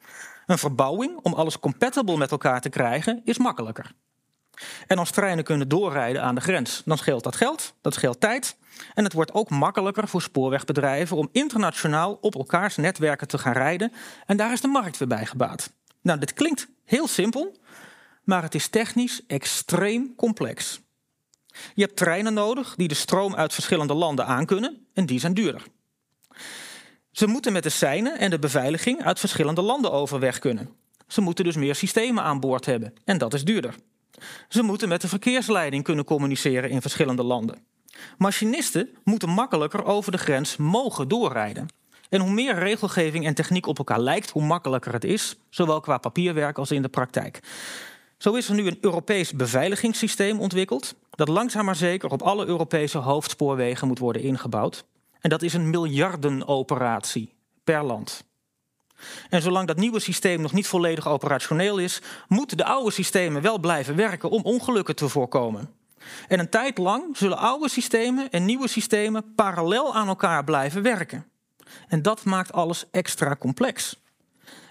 Een verbouwing om alles compatible met elkaar te krijgen, is makkelijker. En als treinen kunnen doorrijden aan de grens, dan scheelt dat geld, dat scheelt tijd. En het wordt ook makkelijker voor spoorwegbedrijven om internationaal op elkaars netwerken te gaan rijden. En daar is de markt weer bij gebaat. Nou, dit klinkt heel simpel, maar het is technisch extreem complex. Je hebt treinen nodig die de stroom uit verschillende landen aankunnen en die zijn duurder. Ze moeten met de seinen en de beveiliging uit verschillende landen overweg kunnen. Ze moeten dus meer systemen aan boord hebben en dat is duurder. Ze moeten met de verkeersleiding kunnen communiceren in verschillende landen. Machinisten moeten makkelijker over de grens mogen doorrijden. En hoe meer regelgeving en techniek op elkaar lijkt, hoe makkelijker het is, zowel qua papierwerk als in de praktijk. Zo is er nu een Europees beveiligingssysteem ontwikkeld, dat langzaam maar zeker op alle Europese hoofdspoorwegen moet worden ingebouwd. En dat is een miljardenoperatie per land. En zolang dat nieuwe systeem nog niet volledig operationeel is, moeten de oude systemen wel blijven werken om ongelukken te voorkomen. En een tijd lang zullen oude systemen en nieuwe systemen parallel aan elkaar blijven werken. En dat maakt alles extra complex.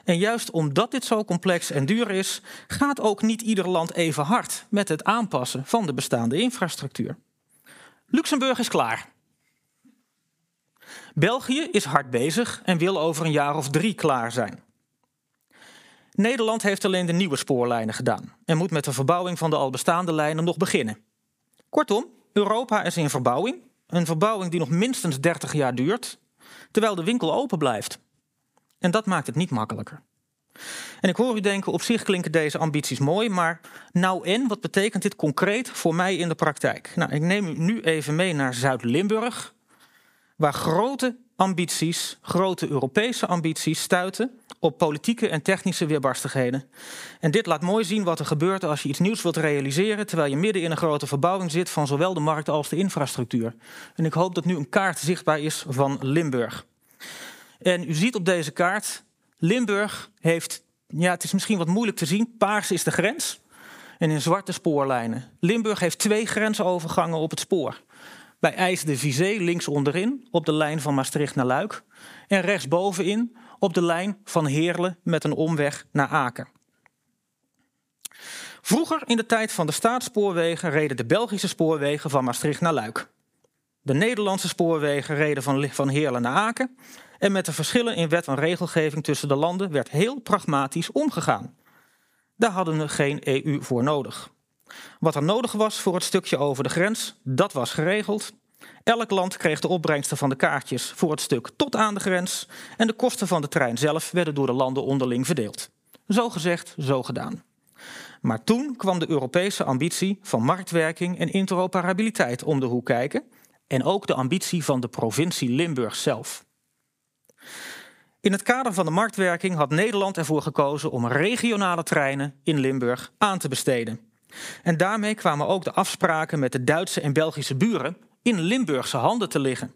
En juist omdat dit zo complex en duur is, gaat ook niet ieder land even hard met het aanpassen van de bestaande infrastructuur. Luxemburg is klaar. België is hard bezig en wil over een jaar of drie klaar zijn. Nederland heeft alleen de nieuwe spoorlijnen gedaan en moet met de verbouwing van de al bestaande lijnen nog beginnen. Kortom, Europa is in verbouwing, een verbouwing die nog minstens 30 jaar duurt, terwijl de winkel open blijft. En dat maakt het niet makkelijker. En ik hoor u denken, op zich klinken deze ambities mooi, maar nou en, wat betekent dit concreet voor mij in de praktijk? Nou, ik neem u nu even mee naar Zuid-Limburg, waar grote ambities, grote Europese ambities stuiten op politieke en technische weerbarstigheden. En dit laat mooi zien wat er gebeurt als je iets nieuws wilt realiseren terwijl je midden in een grote verbouwing zit van zowel de markt als de infrastructuur. En ik hoop dat nu een kaart zichtbaar is van Limburg. En u ziet op deze kaart, Limburg heeft, ja het is misschien wat moeilijk te zien, paars is de grens en in zwarte spoorlijnen. Limburg heeft twee grensovergangen op het spoor. Bij IJs de Vizé links onderin op de lijn van Maastricht naar Luik. En rechtsbovenin op de lijn van Heerlen met een omweg naar Aken. Vroeger in de tijd van de staatsspoorwegen reden de Belgische spoorwegen van Maastricht naar Luik. De Nederlandse spoorwegen reden van, Heerlen naar Aken. En met de verschillen in wet en regelgeving tussen de landen werd heel pragmatisch omgegaan. Daar hadden we geen EU voor nodig. Wat er nodig was voor het stukje over de grens, dat was geregeld. Elk land kreeg de opbrengsten van de kaartjes voor het stuk tot aan de grens en de kosten van de trein zelf werden door de landen onderling verdeeld. Zo gezegd, zo gedaan. Maar toen kwam de Europese ambitie van marktwerking en interoperabiliteit om de hoek kijken. En ook de ambitie van de provincie Limburg zelf. In het kader van de marktwerking had Nederland ervoor gekozen om regionale treinen in Limburg aan te besteden. En daarmee kwamen ook de afspraken met de Duitse en Belgische buren in Limburgse handen te liggen.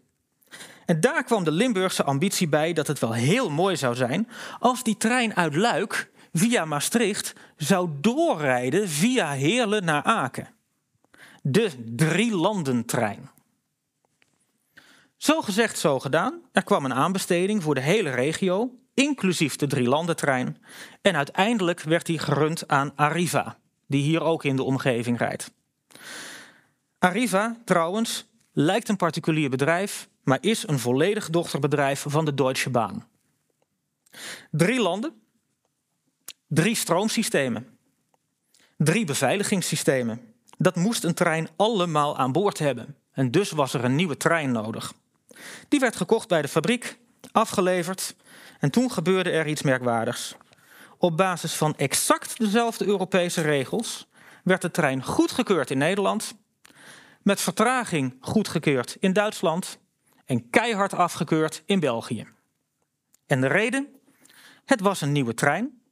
En daar kwam de Limburgse ambitie bij dat het wel heel mooi zou zijn als die trein uit Luik via Maastricht zou doorrijden via Heerlen naar Aken. De drie-landen-trein. Zo gezegd, zo gedaan. Er kwam een aanbesteding voor de hele regio, inclusief de drie-landentrein. En uiteindelijk werd die gerund aan Arriva, die hier ook in de omgeving rijdt. Arriva, trouwens, lijkt een particulier bedrijf, maar is een volledig dochterbedrijf van de Deutsche Bahn. Drie landen, drie stroomsystemen, drie beveiligingssystemen. Dat moest een trein allemaal aan boord hebben. En dus was er een nieuwe trein nodig. Die werd gekocht bij de fabriek, afgeleverd en toen gebeurde er iets merkwaardigs. Op basis van exact dezelfde Europese regels werd de trein goedgekeurd in Nederland, met vertraging goedgekeurd in Duitsland en keihard afgekeurd in België. En de reden? Het was een nieuwe trein.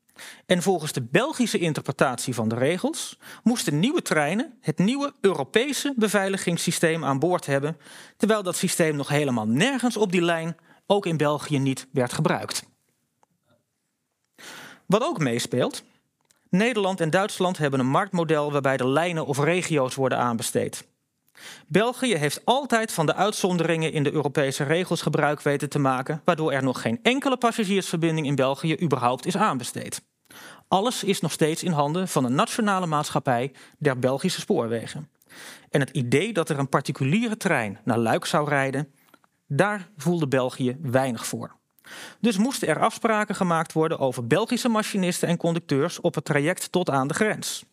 En volgens de Belgische interpretatie van de regels moesten nieuwe treinen het nieuwe Europese beveiligingssysteem aan boord hebben, terwijl dat systeem nog helemaal nergens op die lijn, ook in België niet, werd gebruikt. Wat ook meespeelt, Nederland en Duitsland hebben een marktmodel waarbij de lijnen of regio's worden aanbesteed. België heeft altijd van de uitzonderingen in de Europese regels gebruik weten te maken, waardoor er nog geen enkele passagiersverbinding in België überhaupt is aanbesteed. Alles is nog steeds in handen van een nationale maatschappij der Belgische spoorwegen. En het idee dat er een particuliere trein naar Luik zou rijden, daar voelde België weinig voor. Dus moesten er afspraken gemaakt worden over Belgische machinisten en conducteurs op het traject tot aan de grens.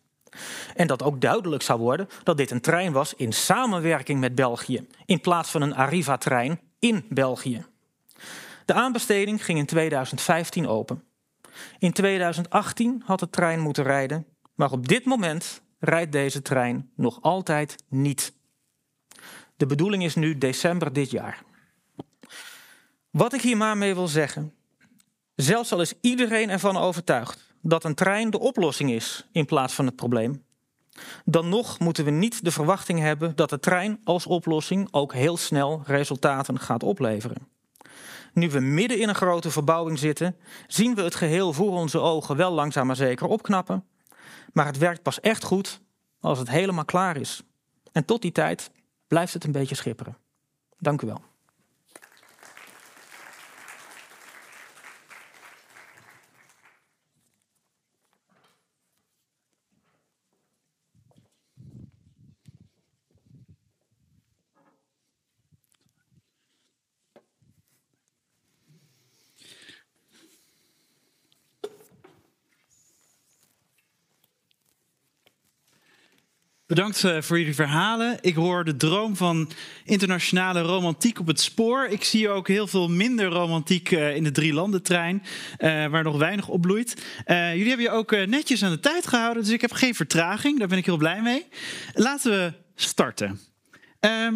En dat ook duidelijk zou worden dat dit een trein was in samenwerking met België, in plaats van een Arriva-trein in België. De aanbesteding ging in 2015 open. In 2018 had de trein moeten rijden, maar op dit moment rijdt deze trein nog altijd niet. De bedoeling is nu december dit jaar. Wat ik hier maar mee wil zeggen, zelfs al is iedereen ervan overtuigd dat een trein de oplossing is in plaats van het probleem, dan nog moeten we niet de verwachting hebben dat de trein als oplossing ook heel snel resultaten gaat opleveren. Nu we midden in een grote verbouwing zitten, zien we het geheel voor onze ogen wel langzaam maar zeker opknappen. Maar het werkt pas echt goed als het helemaal klaar is. En tot die tijd blijft het een beetje schipperen. Dank u wel. Bedankt eh, voor jullie verhalen. Ik hoor de droom van internationale romantiek op het spoor. Ik zie ook heel veel minder romantiek eh, in de drie landentrein, uh, waar nog weinig op bloeit. jullie hebben je ook netjes aan de tijd gehouden, dus ik heb geen vertraging. Daar ben ik heel blij mee. Laten we starten. Ehm,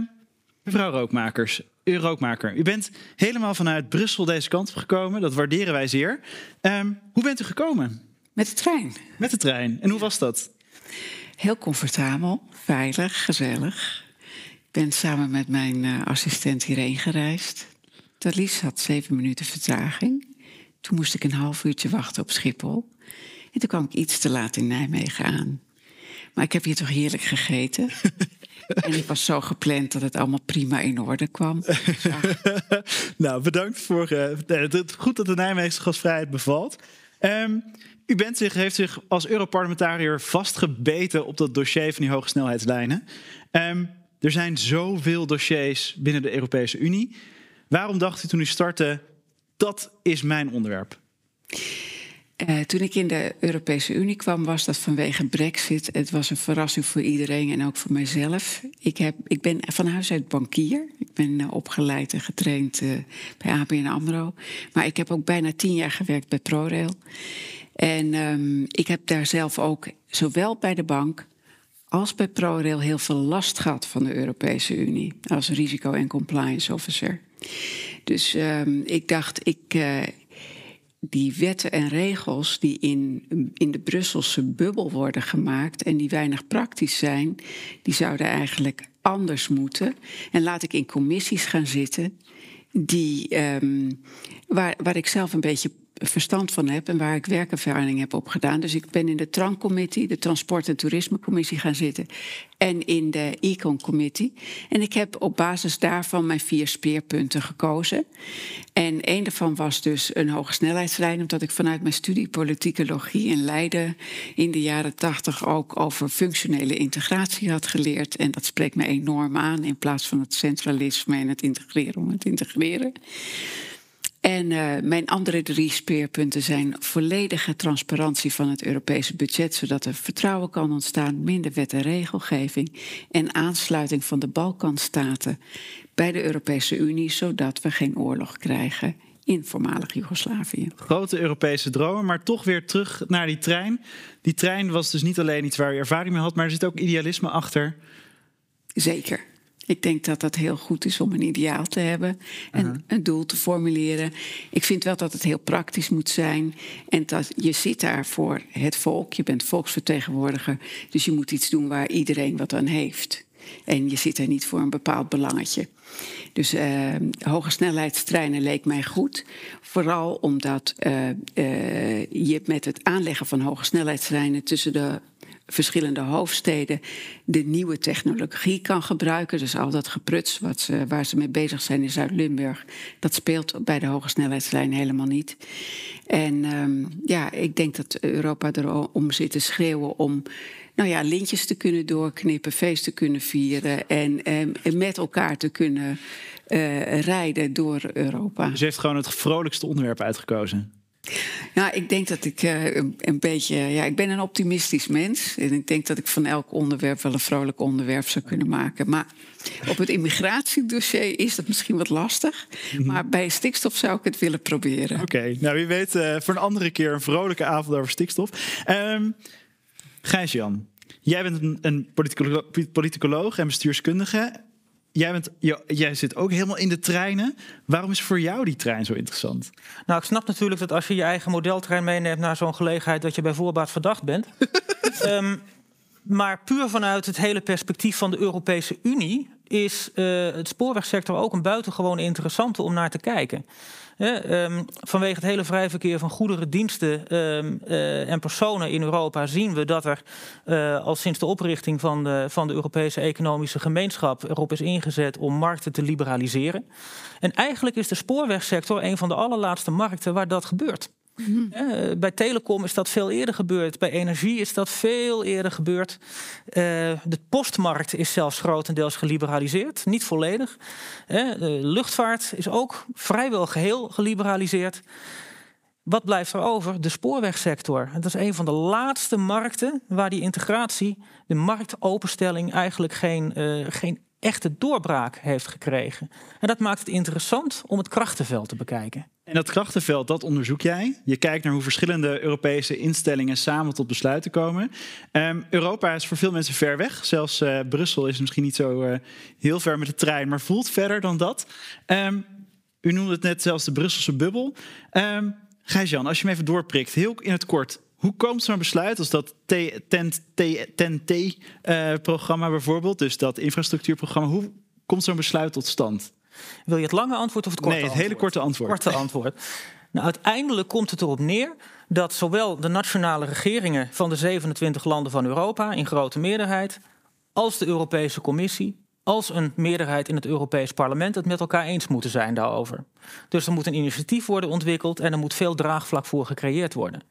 mevrouw Rookmakers, u Rookmaker, u bent helemaal vanuit Brussel deze kant op gekomen. Dat waarderen wij zeer. Ehm, hoe bent u gekomen? Met de trein. Met de trein. En hoe was dat? Heel comfortabel, veilig, gezellig. Ik ben samen met mijn uh, assistent hierheen gereisd. Thalys had zeven minuten vertraging. Toen moest ik een half uurtje wachten op Schiphol. En toen kwam ik iets te laat in Nijmegen aan. Maar ik heb hier toch heerlijk gegeten. en ik was zo gepland dat het allemaal prima in orde kwam. nou, bedankt voor. Uh, goed dat de Nijmeegse gastvrijheid bevalt. Um, u bent zich, heeft zich als Europarlementariër vastgebeten op dat dossier van die hoge snelheidslijnen. Um, er zijn zoveel dossiers binnen de Europese Unie. Waarom dacht u toen u startte, dat is mijn onderwerp? Uh, toen ik in de Europese Unie kwam, was dat vanwege Brexit. Het was een verrassing voor iedereen en ook voor mijzelf. Ik, heb, ik ben van huis uit bankier. Ik ben uh, opgeleid en getraind uh, bij ABN AMRO. Maar ik heb ook bijna tien jaar gewerkt bij ProRail. En um, ik heb daar zelf ook zowel bij de bank als bij ProRail heel veel last gehad van de Europese Unie als risico- en compliance officer. Dus um, ik dacht, ik, uh, die wetten en regels die in, in de Brusselse bubbel worden gemaakt en die weinig praktisch zijn, die zouden eigenlijk anders moeten. En laat ik in commissies gaan zitten die, um, waar, waar ik zelf een beetje verstand van heb en waar ik werkervaring heb opgedaan. Dus ik ben in de TRAN-commissie, de Transport- en Toerisme-commissie gaan zitten. En in de Econ-commissie. En ik heb op basis daarvan mijn vier speerpunten gekozen. En een daarvan was dus een hoge snelheidslijn, omdat ik vanuit mijn studie politicologie in Leiden in de jaren tachtig ook over functionele integratie had geleerd. En dat spreekt me enorm aan in plaats van het centralisme en het integreren om het integreren. En uh, mijn andere drie speerpunten zijn volledige transparantie van het Europese budget, zodat er vertrouwen kan ontstaan, minder wet en regelgeving en aansluiting van de Balkanstaten bij de Europese Unie, zodat we geen oorlog krijgen in voormalig Joegoslavië. Grote Europese dromen, maar toch weer terug naar die trein. Die trein was dus niet alleen iets waar je ervaring mee had, maar er zit ook idealisme achter. Zeker. Ik denk dat dat heel goed is om een ideaal te hebben en uh-huh. een doel te formuleren. Ik vind wel dat het heel praktisch moet zijn. En dat je zit daar voor het volk. Je bent volksvertegenwoordiger. Dus je moet iets doen waar iedereen wat aan heeft. En je zit er niet voor een bepaald belangetje. Dus uh, hoge snelheidstreinen leek mij goed. Vooral omdat uh, uh, je met het aanleggen van hoge snelheidstreinen tussen de verschillende hoofdsteden de nieuwe technologie kan gebruiken. Dus al dat gepruts wat ze, waar ze mee bezig zijn in Zuid-Limburg, dat speelt bij de hoge snelheidslijn helemaal niet. En um, ja, ik denk dat Europa erom zit te schreeuwen om nou ja, lintjes te kunnen doorknippen, feest te kunnen vieren en, en met elkaar te kunnen uh, rijden door Europa. Dus heeft gewoon het vrolijkste onderwerp uitgekozen. Nou, ik denk dat ik uh, een beetje. Ja, ik ben een optimistisch mens. En ik denk dat ik van elk onderwerp wel een vrolijk onderwerp zou kunnen maken. Maar op het immigratiedossier is dat misschien wat lastig. Mm-hmm. Maar bij stikstof zou ik het willen proberen. Oké, okay, nou wie weet uh, voor een andere keer een vrolijke avond over stikstof. Um, Gijs-Jan, jij bent een, een politicolo politicoloog en bestuurskundige. Jij, bent, jij zit ook helemaal in de treinen. Waarom is voor jou die trein zo interessant? Nou, ik snap natuurlijk dat als je je eigen modeltrein meeneemt naar zo'n gelegenheid, dat je bij voorbaat verdacht bent. um, maar puur vanuit het hele perspectief van de Europese Unie is uh, het spoorwegsector ook een buitengewoon interessante om naar te kijken. Um, vanwege het hele vrij verkeer van goederen, diensten um, uh, en personen in Europa zien we dat er uh, al sinds de oprichting van de, van de Europese Economische Gemeenschap erop is ingezet om markten te liberaliseren. En eigenlijk is de spoorwegsector een van de allerlaatste markten waar dat gebeurt. Mm-hmm. Uh, bij telecom is dat veel eerder gebeurd. Bij energie is dat veel eerder gebeurd. Uh, de postmarkt is zelfs grotendeels geliberaliseerd. Niet volledig. Uh, de luchtvaart is ook vrijwel geheel geliberaliseerd. Wat blijft er over? De spoorwegsector. Dat is een van de laatste markten waar die integratie, de marktopenstelling, eigenlijk geen, geen echte doorbraak heeft gekregen. En dat maakt het interessant om het krachtenveld te bekijken. En dat krachtenveld, dat onderzoek jij. Je kijkt naar hoe verschillende Europese instellingen samen tot besluiten komen. Um, Europa is voor veel mensen ver weg. Zelfs uh, Brussel is misschien niet zo uh, heel ver met de trein, maar voelt verder dan dat. Um, u noemde het net zelfs de Brusselse bubbel. Um, Gijs-Jan, als je me even doorprikt, heel in het kort. Hoe komt zo'n besluit als dat TEN-T-programma bijvoorbeeld, dus dat infrastructuurprogramma, hoe komt zo'n besluit tot stand? Wil je het lange antwoord of het korte Nee, het antwoord? hele korte antwoord. Korte antwoord. Nou, uiteindelijk komt het erop neer dat zowel de nationale regeringen van de 27 landen van Europa in grote meerderheid, als de Europese Commissie, als een meerderheid in het Europees Parlement het met elkaar eens moeten zijn daarover. Dus er moet een initiatief worden ontwikkeld en er moet veel draagvlak voor gecreëerd worden.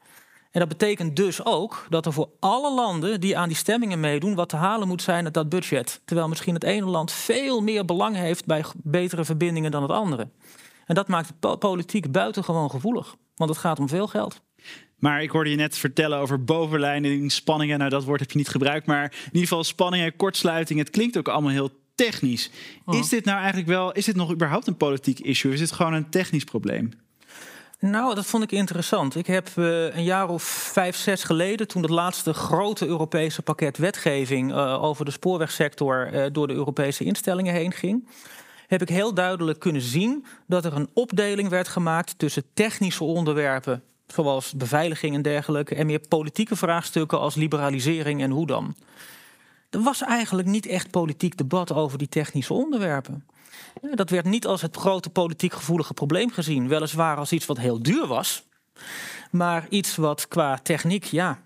En dat betekent dus ook dat er voor alle landen die aan die stemmingen meedoen, wat te halen moet zijn uit dat budget. Terwijl misschien het ene land veel meer belang heeft bij betere verbindingen dan het andere. En dat maakt het politiek buitengewoon gevoelig, want het gaat om veel geld. Maar ik hoorde je net vertellen over bovenleiding, spanningen. Nou, dat woord heb je niet gebruikt. Maar in ieder geval spanningen, kortsluiting. Het klinkt ook allemaal heel technisch. Oh. Is dit nou eigenlijk wel, is dit nog überhaupt een politiek issue? Is dit gewoon een technisch probleem? Nou, dat vond ik interessant. Ik heb uh, een jaar of vijf, zes geleden, toen het laatste grote Europese pakket wetgeving uh, over de spoorwegsector uh, door de Europese instellingen heen ging, heb ik heel duidelijk kunnen zien dat er een opdeling werd gemaakt tussen technische onderwerpen, zoals beveiliging en dergelijke, en meer politieke vraagstukken als liberalisering en hoe dan. Er was eigenlijk niet echt politiek debat over die technische onderwerpen. Dat werd niet als het grote politiek gevoelige probleem gezien. Weliswaar als iets wat heel duur was. Maar iets wat qua techniek, ja,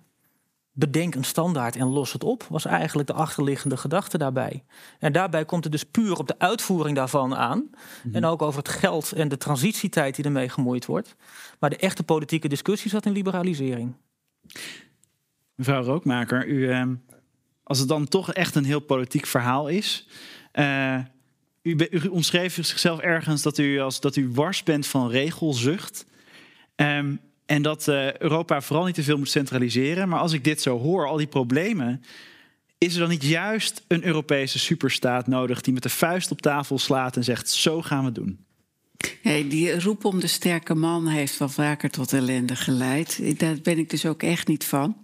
bedenk een standaard en los het op, was eigenlijk de achterliggende gedachte daarbij. En daarbij komt het dus puur op de uitvoering daarvan aan. Mhm. En ook over het geld en de transitietijd die ermee gemoeid wordt. Maar de echte politieke discussie zat in liberalisering. Mevrouw Rookmaker, u, ehm, als het dan toch echt een heel politiek verhaal is. Uh, u, u omschreef zichzelf ergens dat u, als, dat u wars bent van regelzucht. Um, en dat uh, Europa vooral niet te veel moet centraliseren. Maar als ik dit zo hoor, al die problemen. Is er dan niet juist een Europese superstaat nodig die met de vuist op tafel slaat en zegt: zo gaan we het doen? Nee, die roep om de sterke man heeft wel vaker tot ellende geleid. Daar ben ik dus ook echt niet van.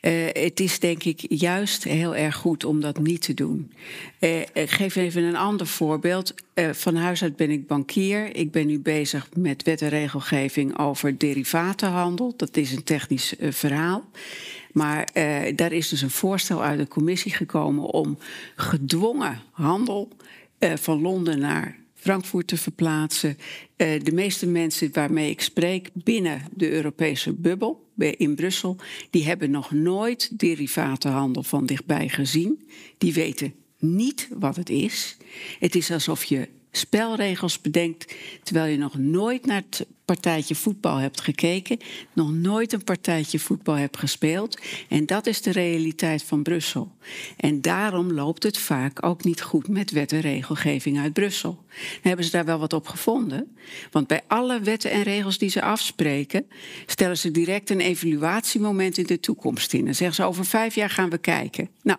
Uh, het is denk ik juist heel erg goed om dat niet te doen. Uh, ik geef even een ander voorbeeld. Uh, van huis uit ben ik bankier. Ik ben nu bezig met wet en regelgeving over derivatenhandel. Dat is een technisch verhaal. Maar daar is dus een voorstel uit de commissie gekomen om gedwongen handel van Londen naar Frankfurt te verplaatsen. Uh, de meeste mensen waarmee ik spreek binnen de Europese bubbel, in Brussel, die hebben nog nooit derivatenhandel van dichtbij gezien. Die weten niet wat het is. Het is alsof je spelregels bedenkt terwijl je nog nooit naar het partijtje voetbal hebt gekeken, nog nooit een partijtje voetbal hebt gespeeld. En dat is de realiteit van Brussel. En daarom loopt het vaak ook niet goed met wet en regelgeving uit Brussel. Dan hebben ze daar wel wat op gevonden. Want bij alle wetten en regels die ze afspreken, stellen ze direct een evaluatiemoment in de toekomst in. Dan zeggen ze over vijf jaar gaan we kijken. Nou,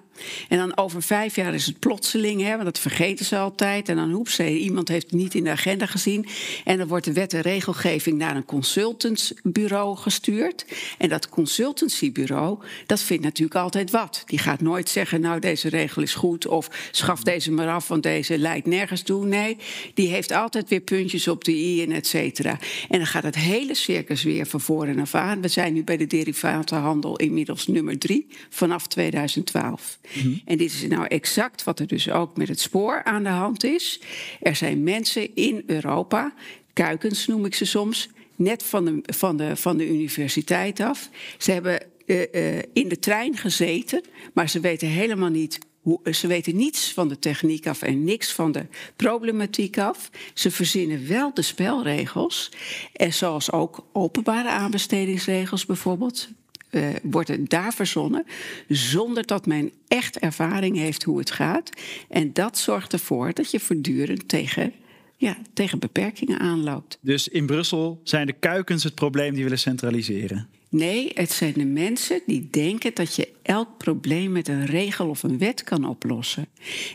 en dan over vijf jaar is het plotseling, hè, want dat vergeten ze altijd. En dan hoept ze, iemand heeft het niet in de agenda gezien. En dan wordt de wet en regelgeving naar een consultantsbureau gestuurd. En dat consultancybureau, dat vindt natuurlijk altijd wat. Die gaat nooit zeggen, nou deze regel is goed of schaf deze maar af, want deze leidt nergens toe. Nee, die heeft altijd weer puntjes op de i en et cetera. En dan gaat het hele circus weer van voren af aan. We zijn nu bij de derivatenhandel inmiddels nummer drie vanaf 2012. Mhm. En dit is nou exact wat er dus ook met het spoor aan de hand is. Er zijn mensen in Europa kuikens noem ik ze soms, net van de, van de, van de universiteit af. Ze hebben uh, uh, in de trein gezeten, maar ze weten helemaal niet hoe, ze weten niets van de techniek af en niks van de problematiek af. Ze verzinnen wel de spelregels. En zoals ook openbare aanbestedingsregels bijvoorbeeld. Uh, worden daar verzonnen zonder dat men echt ervaring heeft hoe het gaat. En dat zorgt ervoor dat je voortdurend tegen ja, tegen beperkingen aanloopt. Dus in Brussel zijn de kuikens het probleem die willen centraliseren? Nee, het zijn de mensen die denken dat je elk probleem met een regel of een wet kan oplossen.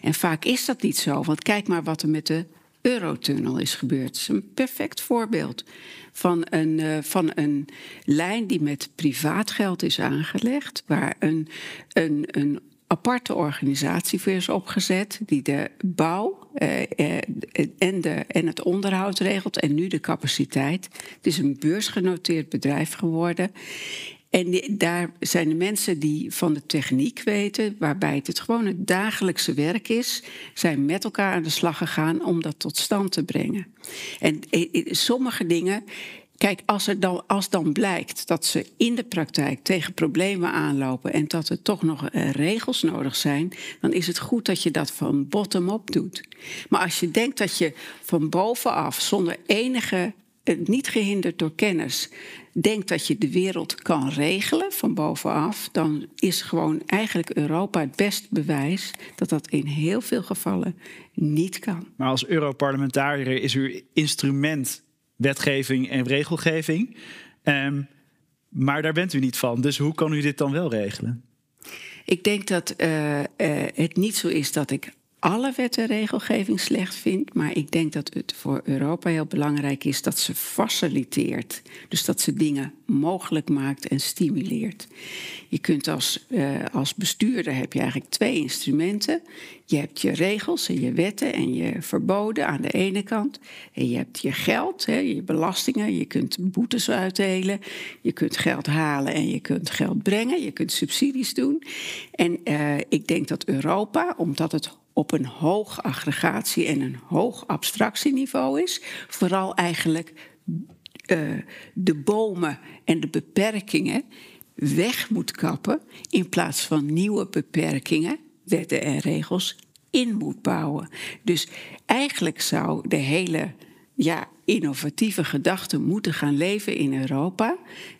En vaak is dat niet zo, want kijk maar wat er met de Eurotunnel is gebeurd. Het is een perfect voorbeeld van een, uh, van een lijn die met privaat geld is aangelegd, waar een, een, een aparte organisatie voor is opgezet die de bouw eh, eh, en, de, en het onderhoud regelt en nu de capaciteit. Het is een beursgenoteerd bedrijf geworden. En daar zijn de mensen die van de techniek weten, waarbij het, het gewoon het dagelijkse werk is, zijn met elkaar aan de slag gegaan om dat tot stand te brengen. En eh, sommige dingen Kijk, als, er dan, als dan blijkt dat ze in de praktijk tegen problemen aanlopen en dat er toch nog uh, regels nodig zijn, dan is het goed dat je dat van bottom-up doet. Maar als je denkt dat je van bovenaf, zonder enige, uh, niet gehinderd door kennis, denkt dat je de wereld kan regelen van bovenaf, dan is gewoon eigenlijk Europa het beste bewijs dat dat in heel veel gevallen niet kan. Maar als Europarlementariër is uw instrument wetgeving en regelgeving. Um, maar daar bent u niet van. Dus hoe kan u dit dan wel regelen? Ik denk dat uh, uh, het niet zo is dat ik alle wet en regelgeving slecht vind, maar ik denk dat het voor Europa heel belangrijk is dat ze faciliteert. Dus dat ze dingen mogelijk maakt en stimuleert. Je kunt als, uh, als bestuurder heb je eigenlijk twee instrumenten. Je hebt je regels en je wetten en je verboden aan de ene kant. En je hebt je geld, hè, je belastingen. Je kunt boetes uitdelen. Je kunt geld halen en je kunt geld brengen. Je kunt subsidies doen. En uh, ik denk dat Europa, omdat het op een hoog aggregatie en een hoog abstractieniveau is, vooral eigenlijk uh, de bomen en de beperkingen weg moet kappen in plaats van nieuwe beperkingen, wetten en regels in moet bouwen. Dus eigenlijk zou de hele ja, innovatieve gedachte moeten gaan leven in Europa.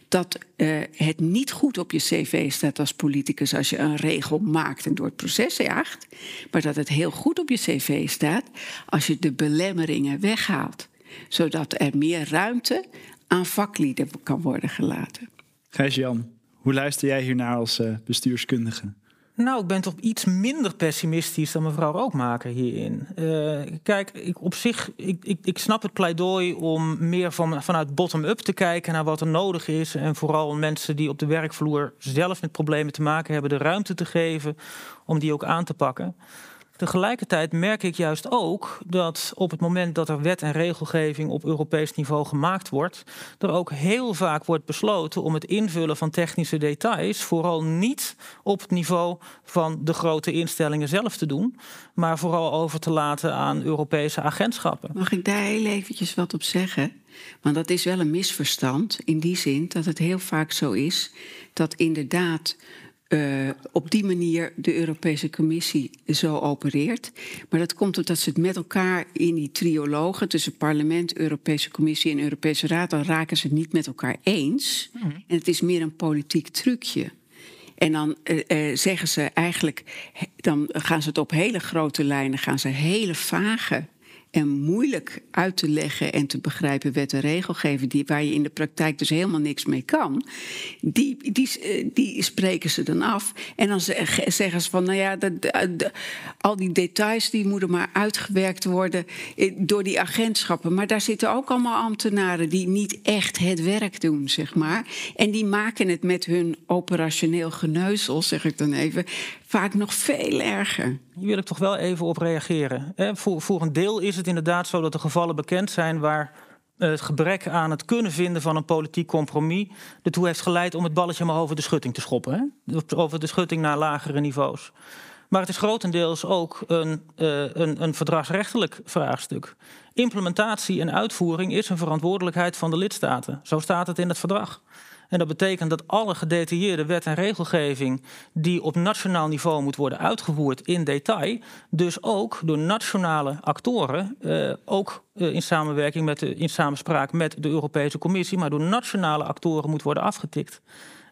Dat uh, het niet goed op je cv staat als politicus als je een regel maakt en door het proces jaagt. Maar dat het heel goed op je cv staat als je de belemmeringen weghaalt. Zodat er meer ruimte aan vaklieden kan worden gelaten. Gijs-Jan, hoe luister jij hiernaar als uh, bestuurskundige? Nou, ik ben toch iets minder pessimistisch dan mevrouw Rookmaker hierin. Uh, kijk, ik, op zich, ik, ik, ik snap het pleidooi om meer van, vanuit bottom-up te kijken naar wat er nodig is. En vooral mensen die op de werkvloer zelf met problemen te maken hebben, de ruimte te geven om die ook aan te pakken. Tegelijkertijd merk ik juist ook dat op het moment dat er wet en regelgeving op Europees niveau gemaakt wordt, er ook heel vaak wordt besloten om het invullen van technische details vooral niet op het niveau van de grote instellingen zelf te doen, maar vooral over te laten aan Europese agentschappen. Mag ik daar heel eventjes wat op zeggen? Want dat is wel een misverstand in die zin dat het heel vaak zo is dat inderdaad uh, op die manier de Europese Commissie zo opereert. Maar dat komt omdat ze het met elkaar in die triologen tussen parlement, Europese Commissie en Europese Raad, dan raken ze het niet met elkaar eens. Mm -hmm. En het is meer een politiek trucje. En dan uh, uh, zeggen ze eigenlijk, dan gaan ze het op hele grote lijnen, gaan ze hele vage en moeilijk uit te leggen en te begrijpen wet en regelgeving, die, waar je in de praktijk dus helemaal niks mee kan, die, die, eh, die spreken ze dan af. En dan zeggen ze van, nou ja, de, al die details die moeten maar uitgewerkt worden eh, door die agentschappen. Maar daar zitten ook allemaal ambtenaren die niet echt het werk doen, zeg maar. En die maken het met hun operationeel geneuzel, zeg ik dan even, vaak nog veel erger. Hier wil ik toch wel even op reageren. Voor, voor een deel is het inderdaad zo dat er gevallen bekend zijn waar het gebrek aan het kunnen vinden van een politiek compromis ertoe heeft geleid om het balletje maar over de schutting te schoppen. Hè? Over de schutting naar lagere niveaus. Maar het is grotendeels ook een, uh, een, een verdragsrechtelijk vraagstuk. Implementatie en uitvoering is een verantwoordelijkheid van de lidstaten. Zo staat het in het verdrag. En dat betekent dat alle gedetailleerde wet en regelgeving die op nationaal niveau moet worden uitgevoerd in detail, dus ook door nationale actoren, eh, ook eh, in samenwerking met de, in samenspraak met de Europese Commissie, maar door nationale actoren moet worden afgetikt.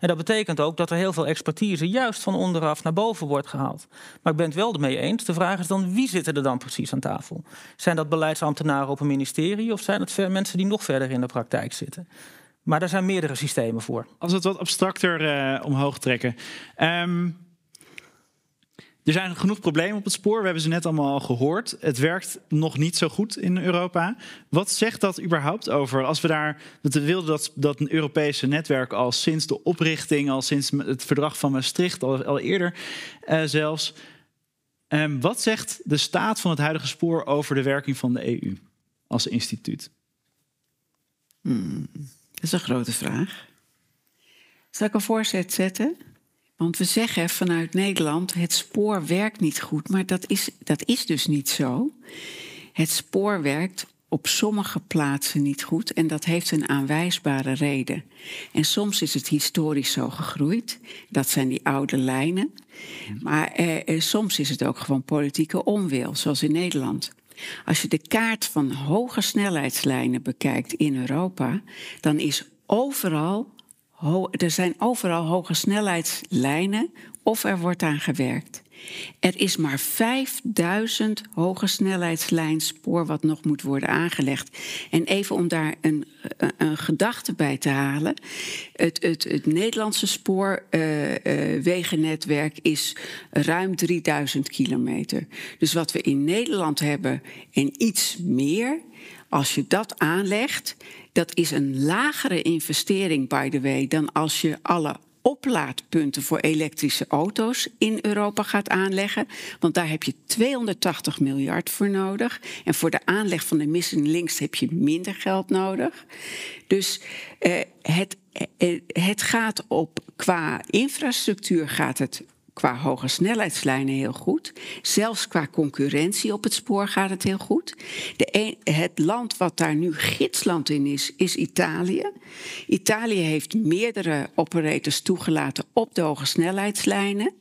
En dat betekent ook dat er heel veel expertise juist van onderaf naar boven wordt gehaald. Maar ik ben het wel ermee eens. De vraag is dan wie zitten er dan precies aan tafel? Zijn dat beleidsambtenaren op een ministerie of zijn het mensen die nog verder in de praktijk zitten? Maar daar zijn meerdere systemen voor. Als we het wat abstracter uh, omhoog trekken. Um, er zijn genoeg problemen op het spoor. We hebben ze net allemaal al gehoord. Het werkt nog niet zo goed in Europa. Wat zegt dat überhaupt over? Als we daar. We wilden dat, dat een Europese netwerk al sinds de oprichting, al sinds het verdrag van Maastricht, al, al eerder uh, zelfs. Um, wat zegt de staat van het huidige spoor over de werking van de EU als instituut? Hmm. Dat is een grote vraag. Zal ik een voorzet zetten? Want we zeggen vanuit Nederland: het spoor werkt niet goed, maar dat is, dat is dus niet zo. Het spoor werkt op sommige plaatsen niet goed en dat heeft een aanwijsbare reden. En soms is het historisch zo gegroeid, dat zijn die oude lijnen. Maar eh, soms is het ook gewoon politieke onwil, zoals in Nederland. Als je de kaart van hoge snelheidslijnen bekijkt in Europa, dan is overal, er zijn overal hoge snelheidslijnen of er wordt aan gewerkt. Er is maar 5000 hoge snelheidslijnspoor wat nog moet worden aangelegd. En even om daar een, een gedachte bij te halen. Het, het, het Nederlandse spoorwegennetwerk uh, uh, is ruim 3000 kilometer. Dus wat we in Nederland hebben en iets meer, als je dat aanlegt, dat is een lagere investering, by the way, dan als je alle oplaadpunten voor elektrische auto's in Europa gaat aanleggen. Want daar heb je 280 miljard voor nodig. En voor de aanleg van de missing links heb je minder geld nodig. Dus eh, het, eh, het gaat op qua infrastructuur gaat het qua hoge snelheidslijnen heel goed. Zelfs qua concurrentie op het spoor gaat het heel goed. De het land wat daar nu gidsland in is, is Italië. Italië heeft meerdere operators toegelaten op de hoge snelheidslijnen.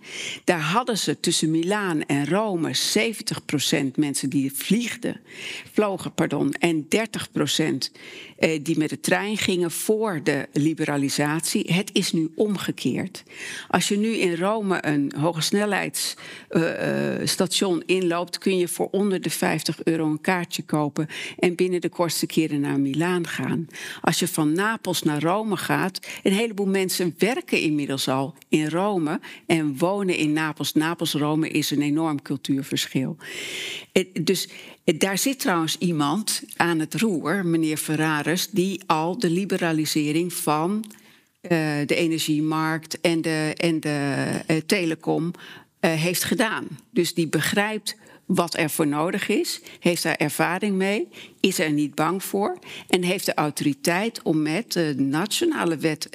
Daar hadden ze tussen Milaan en Rome 70% mensen die vliegden, vlogen pardon, en 30% eh, die met de trein gingen voor de liberalisatie. Het is nu omgekeerd. Als je nu in Rome een hoge snelheidsstation uh, inloopt, kun je voor onder de 50 euro een kaartje kopen en binnen de kortste keren naar Milaan gaan. Als je van Napels naar Rome gaat, een heleboel mensen werken inmiddels al in Rome en wonen in Napels. Napels-Rome is een enorm cultuurverschil. Dus daar zit trouwens iemand aan het roer, meneer Ferraris, die al de liberalisering van de energiemarkt en de, en de uh, telecom uh, heeft gedaan. Dus die begrijpt wat er voor nodig is, heeft daar ervaring mee, is er niet bang voor en heeft de autoriteit om met de nationale wet,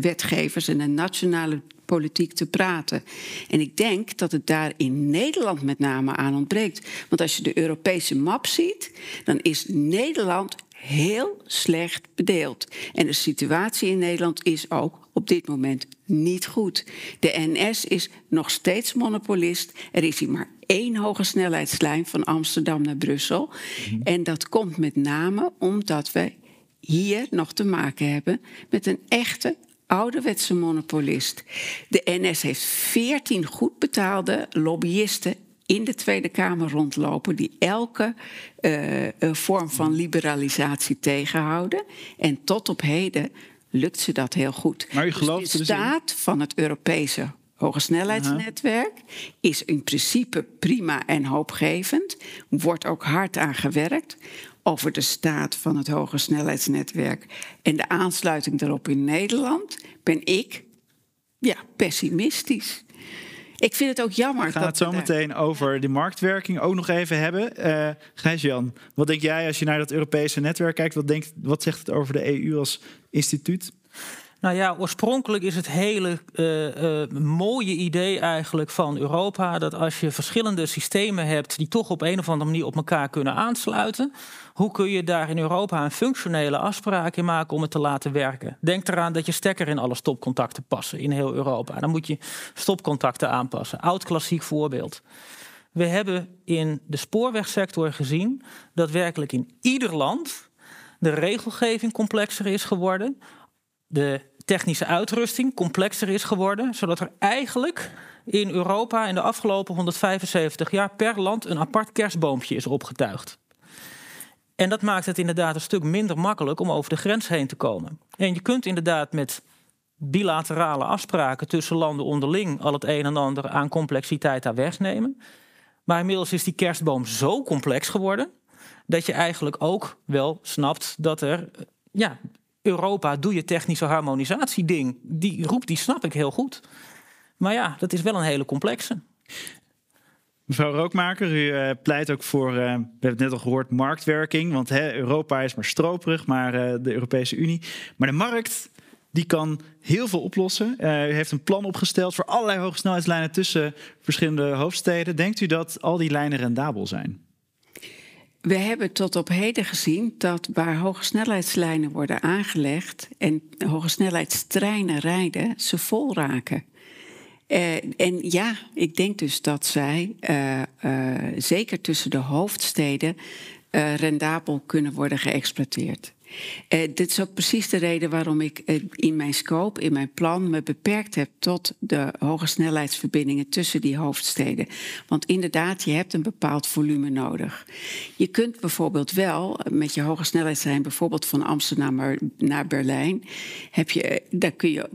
wetgevers en de nationale politiek te praten. En ik denk dat het daar in Nederland met name aan ontbreekt. Want als je de Europese map ziet, dan is Nederland heel slecht bedeeld. En de situatie in Nederland is ook op dit moment niet goed. De NS is nog steeds monopolist. Er is hier maar één hoge snelheidslijn van Amsterdam naar Brussel. Mhm. En dat komt met name omdat we hier nog te maken hebben met een echte ouderwetse monopolist. De NS heeft 14 goed betaalde lobbyisten in de Tweede Kamer rondlopen die elke uh, vorm van liberalisatie tegenhouden. En tot op heden lukt ze dat heel goed. Maar u dus gelooft dus de staat van het Europese hogesnelheidsnetwerk is in principe prima en hoopgevend. Wordt ook hard aan gewerkt over de staat van het hogesnelheidsnetwerk en de aansluiting daarop in Nederland, ben ik ja, pessimistisch. Ik vind het ook jammer. We gaan het zo meteen over de marktwerking ook nog even hebben. Uh, Gijs-Jan, wat denk jij als je naar dat Europese netwerk kijkt? Wat, denkt, wat zegt het over de EU als instituut? Nou ja, oorspronkelijk is het hele uh, uh, mooie idee eigenlijk van Europa dat als je verschillende systemen hebt die toch op een of andere manier op elkaar kunnen aansluiten, hoe kun je daar in Europa een functionele afspraak in maken om het te laten werken? Denk eraan dat je stekker in alle stopcontacten passen in heel Europa. Dan moet je stopcontacten aanpassen. Oud klassiek voorbeeld. We hebben in de spoorwegsector gezien dat werkelijk in ieder land de regelgeving complexer is geworden de technische uitrusting complexer is geworden, zodat er eigenlijk in Europa in de afgelopen 175 jaar per land een apart kerstboompje is opgetuigd. En dat maakt het inderdaad een stuk minder makkelijk om over de grens heen te komen. En je kunt inderdaad met bilaterale afspraken tussen landen onderling al het een en ander aan complexiteit daar wegnemen. Maar inmiddels is die kerstboom zo complex geworden dat je eigenlijk ook wel snapt dat er ja, Europa, doe je technische harmonisatie ding. Die roep, die snap ik heel goed. Maar ja, dat is wel een hele complexe. Mevrouw Rookmaker, u uh, pleit ook voor, uh, we hebben het net al gehoord, marktwerking. Want hè, Europa is maar stroperig, maar uh, de Europese Unie. Maar de markt, die kan heel veel oplossen. u heeft een plan opgesteld voor allerlei hogesnelheidslijnen tussen verschillende hoofdsteden. Denkt u dat al die lijnen rendabel zijn? We hebben tot op heden gezien dat waar hoge snelheidslijnen worden aangelegd en hoge snelheidstreinen rijden, ze vol raken. Uh, en ja, ik denk dus dat zij, uh, uh, zeker tussen de hoofdsteden, rendabel kunnen worden geëxploiteerd. Uh, dit is ook precies de reden waarom ik uh, in mijn scope, in mijn plan, me beperkt heb tot de hoge snelheidsverbindingen tussen die hoofdsteden. Want inderdaad, je hebt een bepaald volume nodig. Je kunt bijvoorbeeld wel met je hoge snelheidslijn, bijvoorbeeld van Amsterdam naar Berlijn, heb je, daar kun je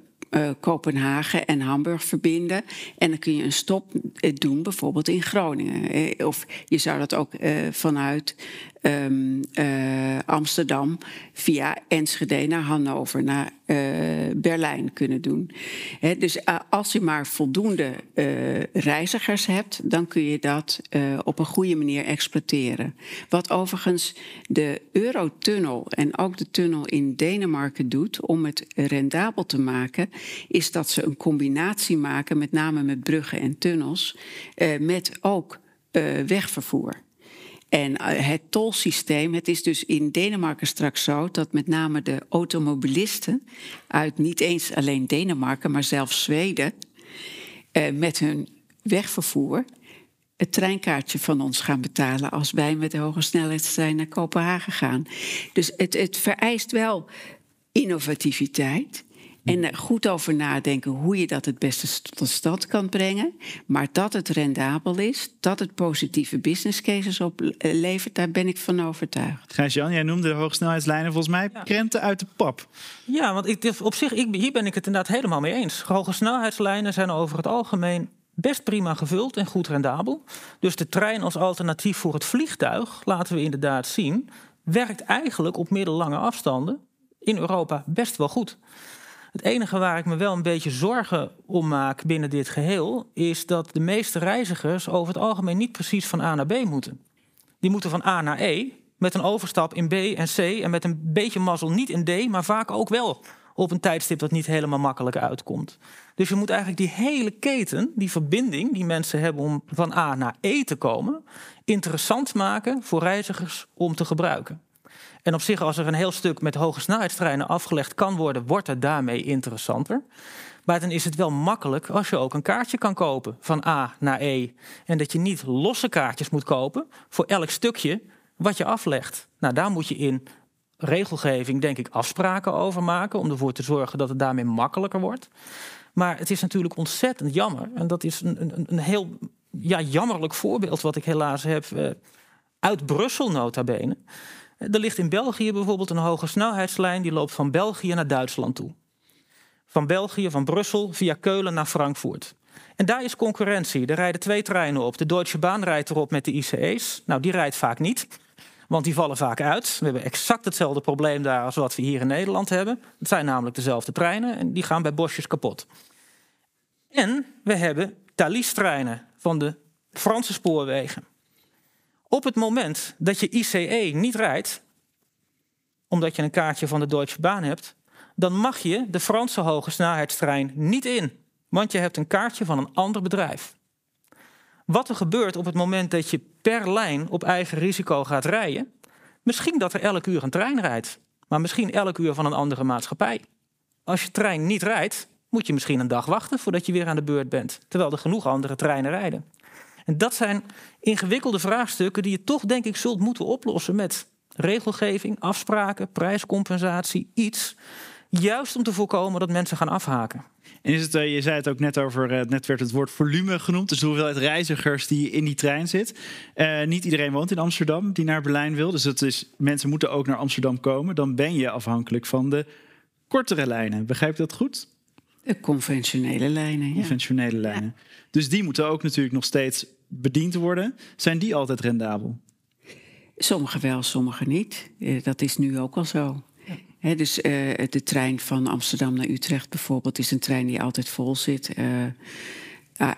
Kopenhagen en Hamburg verbinden. En dan kun je een stop doen, bijvoorbeeld in Groningen. Of je zou dat ook vanuit um, uh, Amsterdam via Enschede naar Hannover, naar uh, Berlijn kunnen doen. Dus uh, als je maar voldoende reizigers hebt, dan kun je dat op een goede manier exploiteren. Wat overigens de Eurotunnel en ook de tunnel in Denemarken doet om het rendabel te maken, is dat ze een combinatie maken, met name met bruggen en tunnels, met ook wegvervoer. En eh, het tolsysteem, het is dus in Denemarken straks zo dat met name de automobilisten uit niet eens alleen Denemarken, maar zelfs Zweden, eh, met hun wegvervoer het treinkaartje van ons gaan betalen als wij met de hoge snelheidstrein naar Kopenhagen gaan. Dus het, het vereist wel innovativiteit. En er goed over nadenken hoe je dat het beste tot stand kan brengen. Maar dat het rendabel is, dat het positieve business cases oplevert, daar ben ik van overtuigd. Gijs-Jan, jij noemde de hoogsnelheidslijnen volgens mij ja. krenten uit de pap. Ja, want ik, op zich, ik, hier ben ik het inderdaad helemaal mee eens. Hoge snelheidslijnen zijn over het algemeen best prima gevuld en goed rendabel. Dus de trein als alternatief voor het vliegtuig, laten we inderdaad zien, werkt eigenlijk op middellange afstanden in Europa best wel goed. Het enige waar ik me wel een beetje zorgen om maak binnen dit geheel, is dat de meeste reizigers over het algemeen niet precies van A naar B moeten. Die moeten van A naar E, met een overstap in B en C en met een beetje mazzel niet in D, maar vaak ook wel op een tijdstip dat niet helemaal makkelijk uitkomt. Dus je moet eigenlijk die hele keten, die verbinding die mensen hebben om van A naar E te komen, interessant maken voor reizigers om te gebruiken. En op zich, als er een heel stuk met hoge snelheidstreinen afgelegd kan worden, wordt het daarmee interessanter. Maar dan is het wel makkelijk als je ook een kaartje kan kopen van A naar E. En dat je niet losse kaartjes moet kopen voor elk stukje wat je aflegt. Nou, daar moet je in regelgeving, denk ik, afspraken over maken. Om ervoor te zorgen dat het daarmee makkelijker wordt. Maar het is natuurlijk ontzettend jammer. En dat is een, een, een heel ja, jammerlijk voorbeeld wat ik helaas heb uh, uit Brussel nota bene. Er ligt in België bijvoorbeeld een hoge snelheidslijn die loopt van België naar Duitsland toe. Van België, van Brussel, via Keulen naar Frankfurt. En daar is concurrentie. Er rijden twee treinen op. De Deutsche Bahn rijdt erop met de ICE's. Nou, die rijdt vaak niet, want die vallen vaak uit. We hebben exact hetzelfde probleem daar als wat we hier in Nederland hebben. Het zijn namelijk dezelfde treinen en die gaan bij bosjes kapot. En we hebben Thalys-treinen van de Franse spoorwegen. Op het moment dat je ICE niet rijdt, omdat je een kaartje van de Deutsche Bahn hebt, dan mag je de Franse hoge snelheidstrein niet in, want je hebt een kaartje van een ander bedrijf. Wat er gebeurt op het moment dat je per lijn op eigen risico gaat rijden, misschien dat er elk uur een trein rijdt, maar misschien elk uur van een andere maatschappij. Als je trein niet rijdt, moet je misschien een dag wachten voordat je weer aan de beurt bent, terwijl er genoeg andere treinen rijden. En dat zijn ingewikkelde vraagstukken die je toch, denk ik, zult moeten oplossen met regelgeving, afspraken, prijscompensatie, iets. Juist om te voorkomen dat mensen gaan afhaken. En is het, eh, je zei het ook net over, uh, net werd het woord volume genoemd, dus de hoeveelheid reizigers die in die trein zit. Uh, niet iedereen woont in Amsterdam die naar Berlijn wil, dus dat is, mensen moeten ook naar Amsterdam komen. Dan ben je afhankelijk van de kortere lijnen. Begrijp je dat goed? De conventionele lijnen. Ja. Conventionele lijnen. Dus die moeten ook natuurlijk nog steeds bediend worden. Zijn die altijd rendabel? Sommige wel, sommige niet. Eh, dat is nu ook al zo. Ja. dus uh, de trein van Amsterdam naar Utrecht bijvoorbeeld is een trein die altijd vol zit. Uh,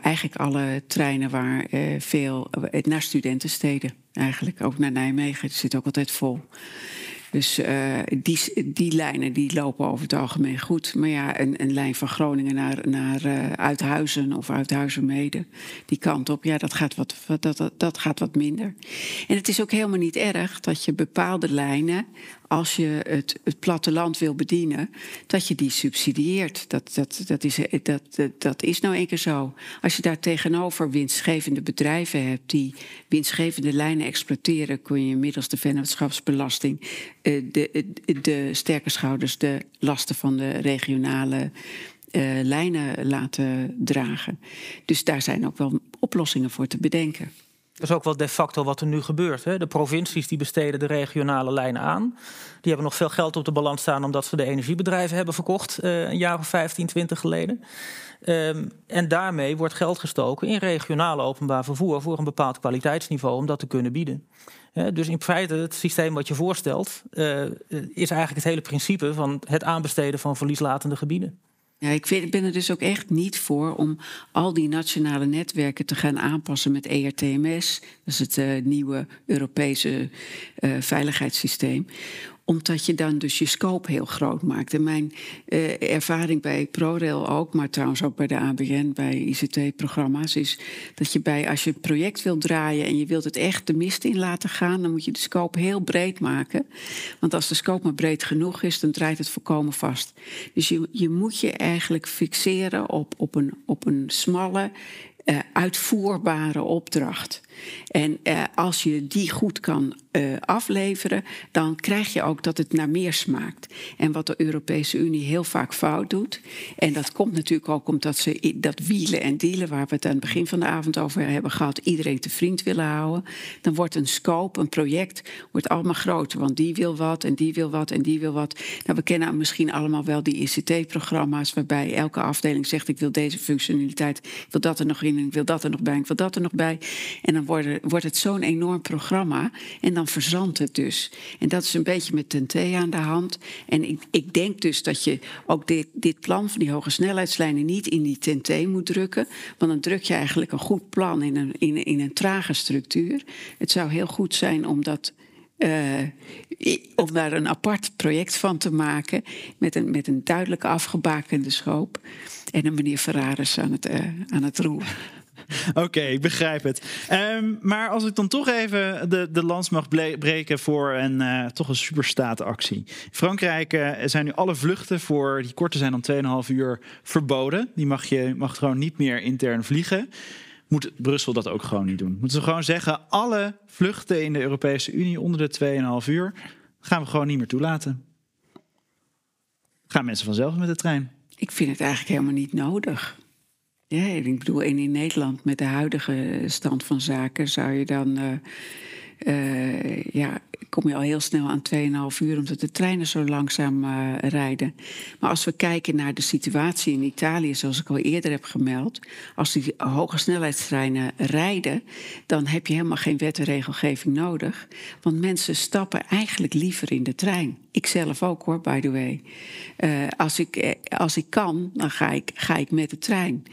eigenlijk alle treinen waar veel naar studentensteden, eigenlijk ook naar Nijmegen, zit ook altijd vol. Dus uh, die, die lijnen die lopen over het algemeen goed. Maar ja, een, een lijn van Groningen naar, naar uh, Uithuizen of Uithuizen-Mede, die kant op, ja, dat gaat wat, dat, dat, dat gaat wat minder. En het is ook helemaal niet erg dat je bepaalde lijnen als je het, het platteland wil bedienen, dat je die subsidieert. Dat, dat, dat, is, dat, dat, dat is nou een keer zo. Als je daar tegenover winstgevende bedrijven hebt die winstgevende lijnen exploiteren, kun je middels de vennootschapsbelasting uh, de, de sterke schouders de lasten van de regionale lijnen laten dragen. Dus daar zijn ook wel oplossingen voor te bedenken. Dat is ook wel de facto wat er nu gebeurt. Hè? De provincies die besteden de regionale lijnen aan. Die hebben nog veel geld op de balans staan omdat ze de energiebedrijven hebben verkocht uh, een jaar of 15, 20 geleden. Um, en daarmee wordt geld gestoken in regionale openbaar vervoer voor een bepaald kwaliteitsniveau om dat te kunnen bieden. dus in feite, het systeem wat je voorstelt, uh, is eigenlijk het hele principe van het aanbesteden van verlieslatende gebieden. Ja, ik vind, ben er dus ook echt niet voor om al die nationale netwerken te gaan aanpassen met ERTMS. Dat is het uh, nieuwe Europese uh, veiligheidssysteem omdat je dan dus je scope heel groot maakt. En mijn uh, ervaring bij ProRail ook, maar trouwens ook bij de ABN, bij ICT-programma's, is dat je bij, als je een project wilt draaien en je wilt het echt de mist in laten gaan, dan moet je de scope heel breed maken. Want als de scope maar breed genoeg is, dan draait het voorkomen vast. Dus je, je moet je eigenlijk fixeren op, op, een, op een smalle, uh, uitvoerbare opdracht. En uh, als je die goed kan uh, afleveren, dan krijg je ook dat het naar meer smaakt. En wat de Europese Unie heel vaak fout doet, en dat komt natuurlijk ook omdat ze dat wielen en dealen, waar we het aan het begin van de avond over hebben gehad, iedereen te vriend willen houden, dan wordt een scope, een project, wordt allemaal groter. Want die wil wat en die wil wat en die wil wat. Nou, we kennen misschien allemaal wel die ICT-programma's, waarbij elke afdeling zegt: ik wil deze functionaliteit, ik wil dat er nog in, ik wil dat er nog bij, ik wil dat er nog bij. En dan wordt het zo'n enorm programma. En dan verzandt het dus. En dat is een beetje met TNT aan de hand. En ik, ik denk dus dat je ook dit, dit plan van die hoge snelheidslijnen niet in die TNT moet drukken. Want dan druk je eigenlijk een goed plan in een, in, in een trage structuur. Het zou heel goed zijn om dat. Uh, om daar een apart project van te maken. Met een, met een afgebakende schoop. En een meneer Ferraris aan het, uh, het. Oké, ik begrijp het. Um, maar als ik dan toch even de, de lans mag breken voor een, uh, toch een superstaatactie. Frankrijk uh, zijn nu alle vluchten voor die korter zijn dan 2,5 uur verboden. Die mag je mag gewoon niet meer intern vliegen. Moet Brussel dat ook gewoon niet doen? Moeten ze gewoon zeggen: alle vluchten in de Europese Unie onder de 2,5 uur gaan we gewoon niet meer toelaten? Gaan mensen vanzelf met de trein? Ik vind het eigenlijk helemaal niet nodig. Ja, ik bedoel, en in Nederland met de huidige stand van zaken zou je dan. Uh, uh, ja, kom je al heel snel aan 2,5 uur omdat de treinen zo langzaam uh, rijden. Maar als we kijken naar de situatie in Italië, zoals ik al eerder heb gemeld, als die hoge snelheidstreinen rijden, dan heb je helemaal geen wet en regelgeving nodig. Want mensen stappen eigenlijk liever in de trein. Ik zelf ook hoor, by the way. Uh, als, ik, als ik kan, dan ga ik, ga ik met de trein.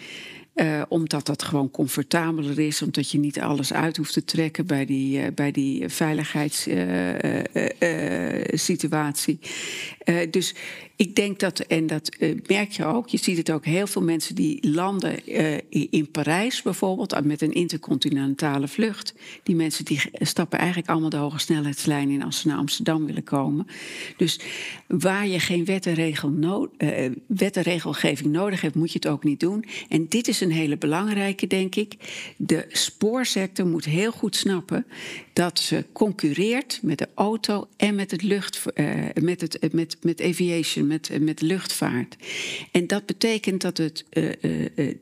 Uh, omdat dat gewoon comfortabeler is, omdat je niet alles uit hoeft te trekken bij die, uh, bij die veiligheidssituatie. Uh, dus ik denk dat, en dat merk je ook, je ziet het ook, heel veel mensen die landen in Parijs bijvoorbeeld, met een intercontinentale vlucht. Die mensen die stappen eigenlijk allemaal de hoge snelheidslijn in als ze naar Amsterdam willen komen. Dus waar je geen wet en, regel wet en regelgeving nodig hebt, moet je het ook niet doen. En dit is een een hele belangrijke, denk ik. De spoorsector moet heel goed snappen dat ze concurreert met de auto en met het lucht, uh, met, het, met, met aviation, met, met luchtvaart. En dat betekent dat het,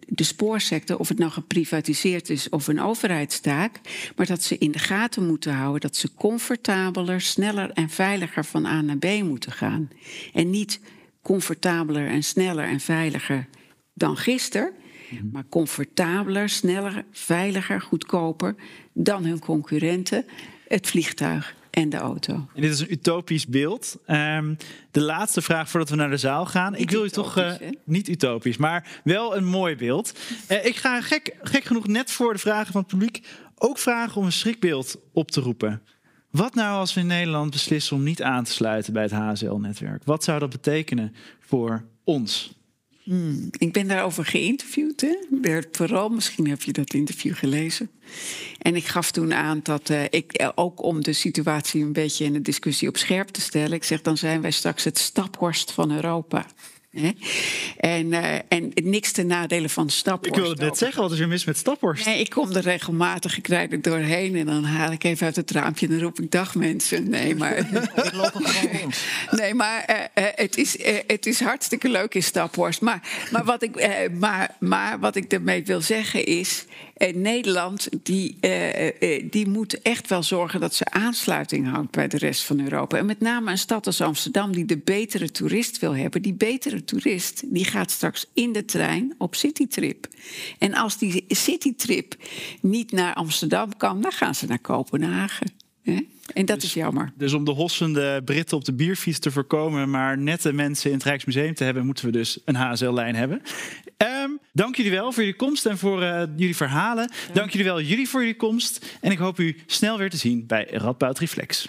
de spoorsector, of het nou geprivatiseerd is of een overheidstaak, maar dat ze in de gaten moeten houden dat ze comfortabeler, sneller en veiliger van A naar B moeten gaan. En niet comfortabeler en sneller en veiliger dan gisteren. Mhm. maar comfortabeler, sneller, veiliger, goedkoper dan hun concurrenten, het vliegtuig en de auto. En dit is een utopisch beeld. Um, de laatste vraag voordat we naar de zaal gaan. Niet ik wil je toch uh, niet utopisch, maar wel een mooi beeld. Uh, ik ga gek, gek genoeg net voor de vragen van het publiek ook vragen om een schrikbeeld op te roepen. Wat nou als we in Nederland beslissen om niet aan te sluiten bij het HSL-netwerk? Wat zou dat betekenen voor ons? Hmm, ik ben daarover geïnterviewd, hè? Bert misschien heb je dat interview gelezen. En ik gaf toen aan dat uh, ik, eh, ook om de situatie een beetje in de discussie op scherp te stellen, ik zeg dan zijn wij straks het staphorst van Europa. En, uh, en niks ten nadele van Staphorst. Ik wilde net zeggen, wat is er mis met Staphorst? Nee, ik kom er regelmatig, ik rijd er doorheen... en dan haal ik even uit het raampje en dan roep ik dag mensen. Nee, maar... ik loop er gewoon rond. Nee, maar uh, uh, het, is, het is hartstikke leuk in Staphorst. Maar, maar, wat ik, maar, maar wat ik ermee wil zeggen is... Nederland die, die moet echt wel zorgen dat ze aansluiting houdt... bij de rest van Europa. En met name een stad als Amsterdam die de betere toerist wil hebben... die betere toerist die gaat straks in de trein op citytrip. En als die citytrip niet naar Amsterdam kan, dan gaan ze naar Kopenhagen. En dat dus, is jammer. Dus om de hossende Britten op de bierfiets te voorkomen, maar nette mensen in het Rijksmuseum te hebben, moeten we dus een HSL-lijn hebben. Um, dank jullie wel voor jullie komst en voor uh, jullie verhalen. Dank jullie wel jullie voor jullie komst. En ik hoop u snel weer te zien bij Radboud Reflex.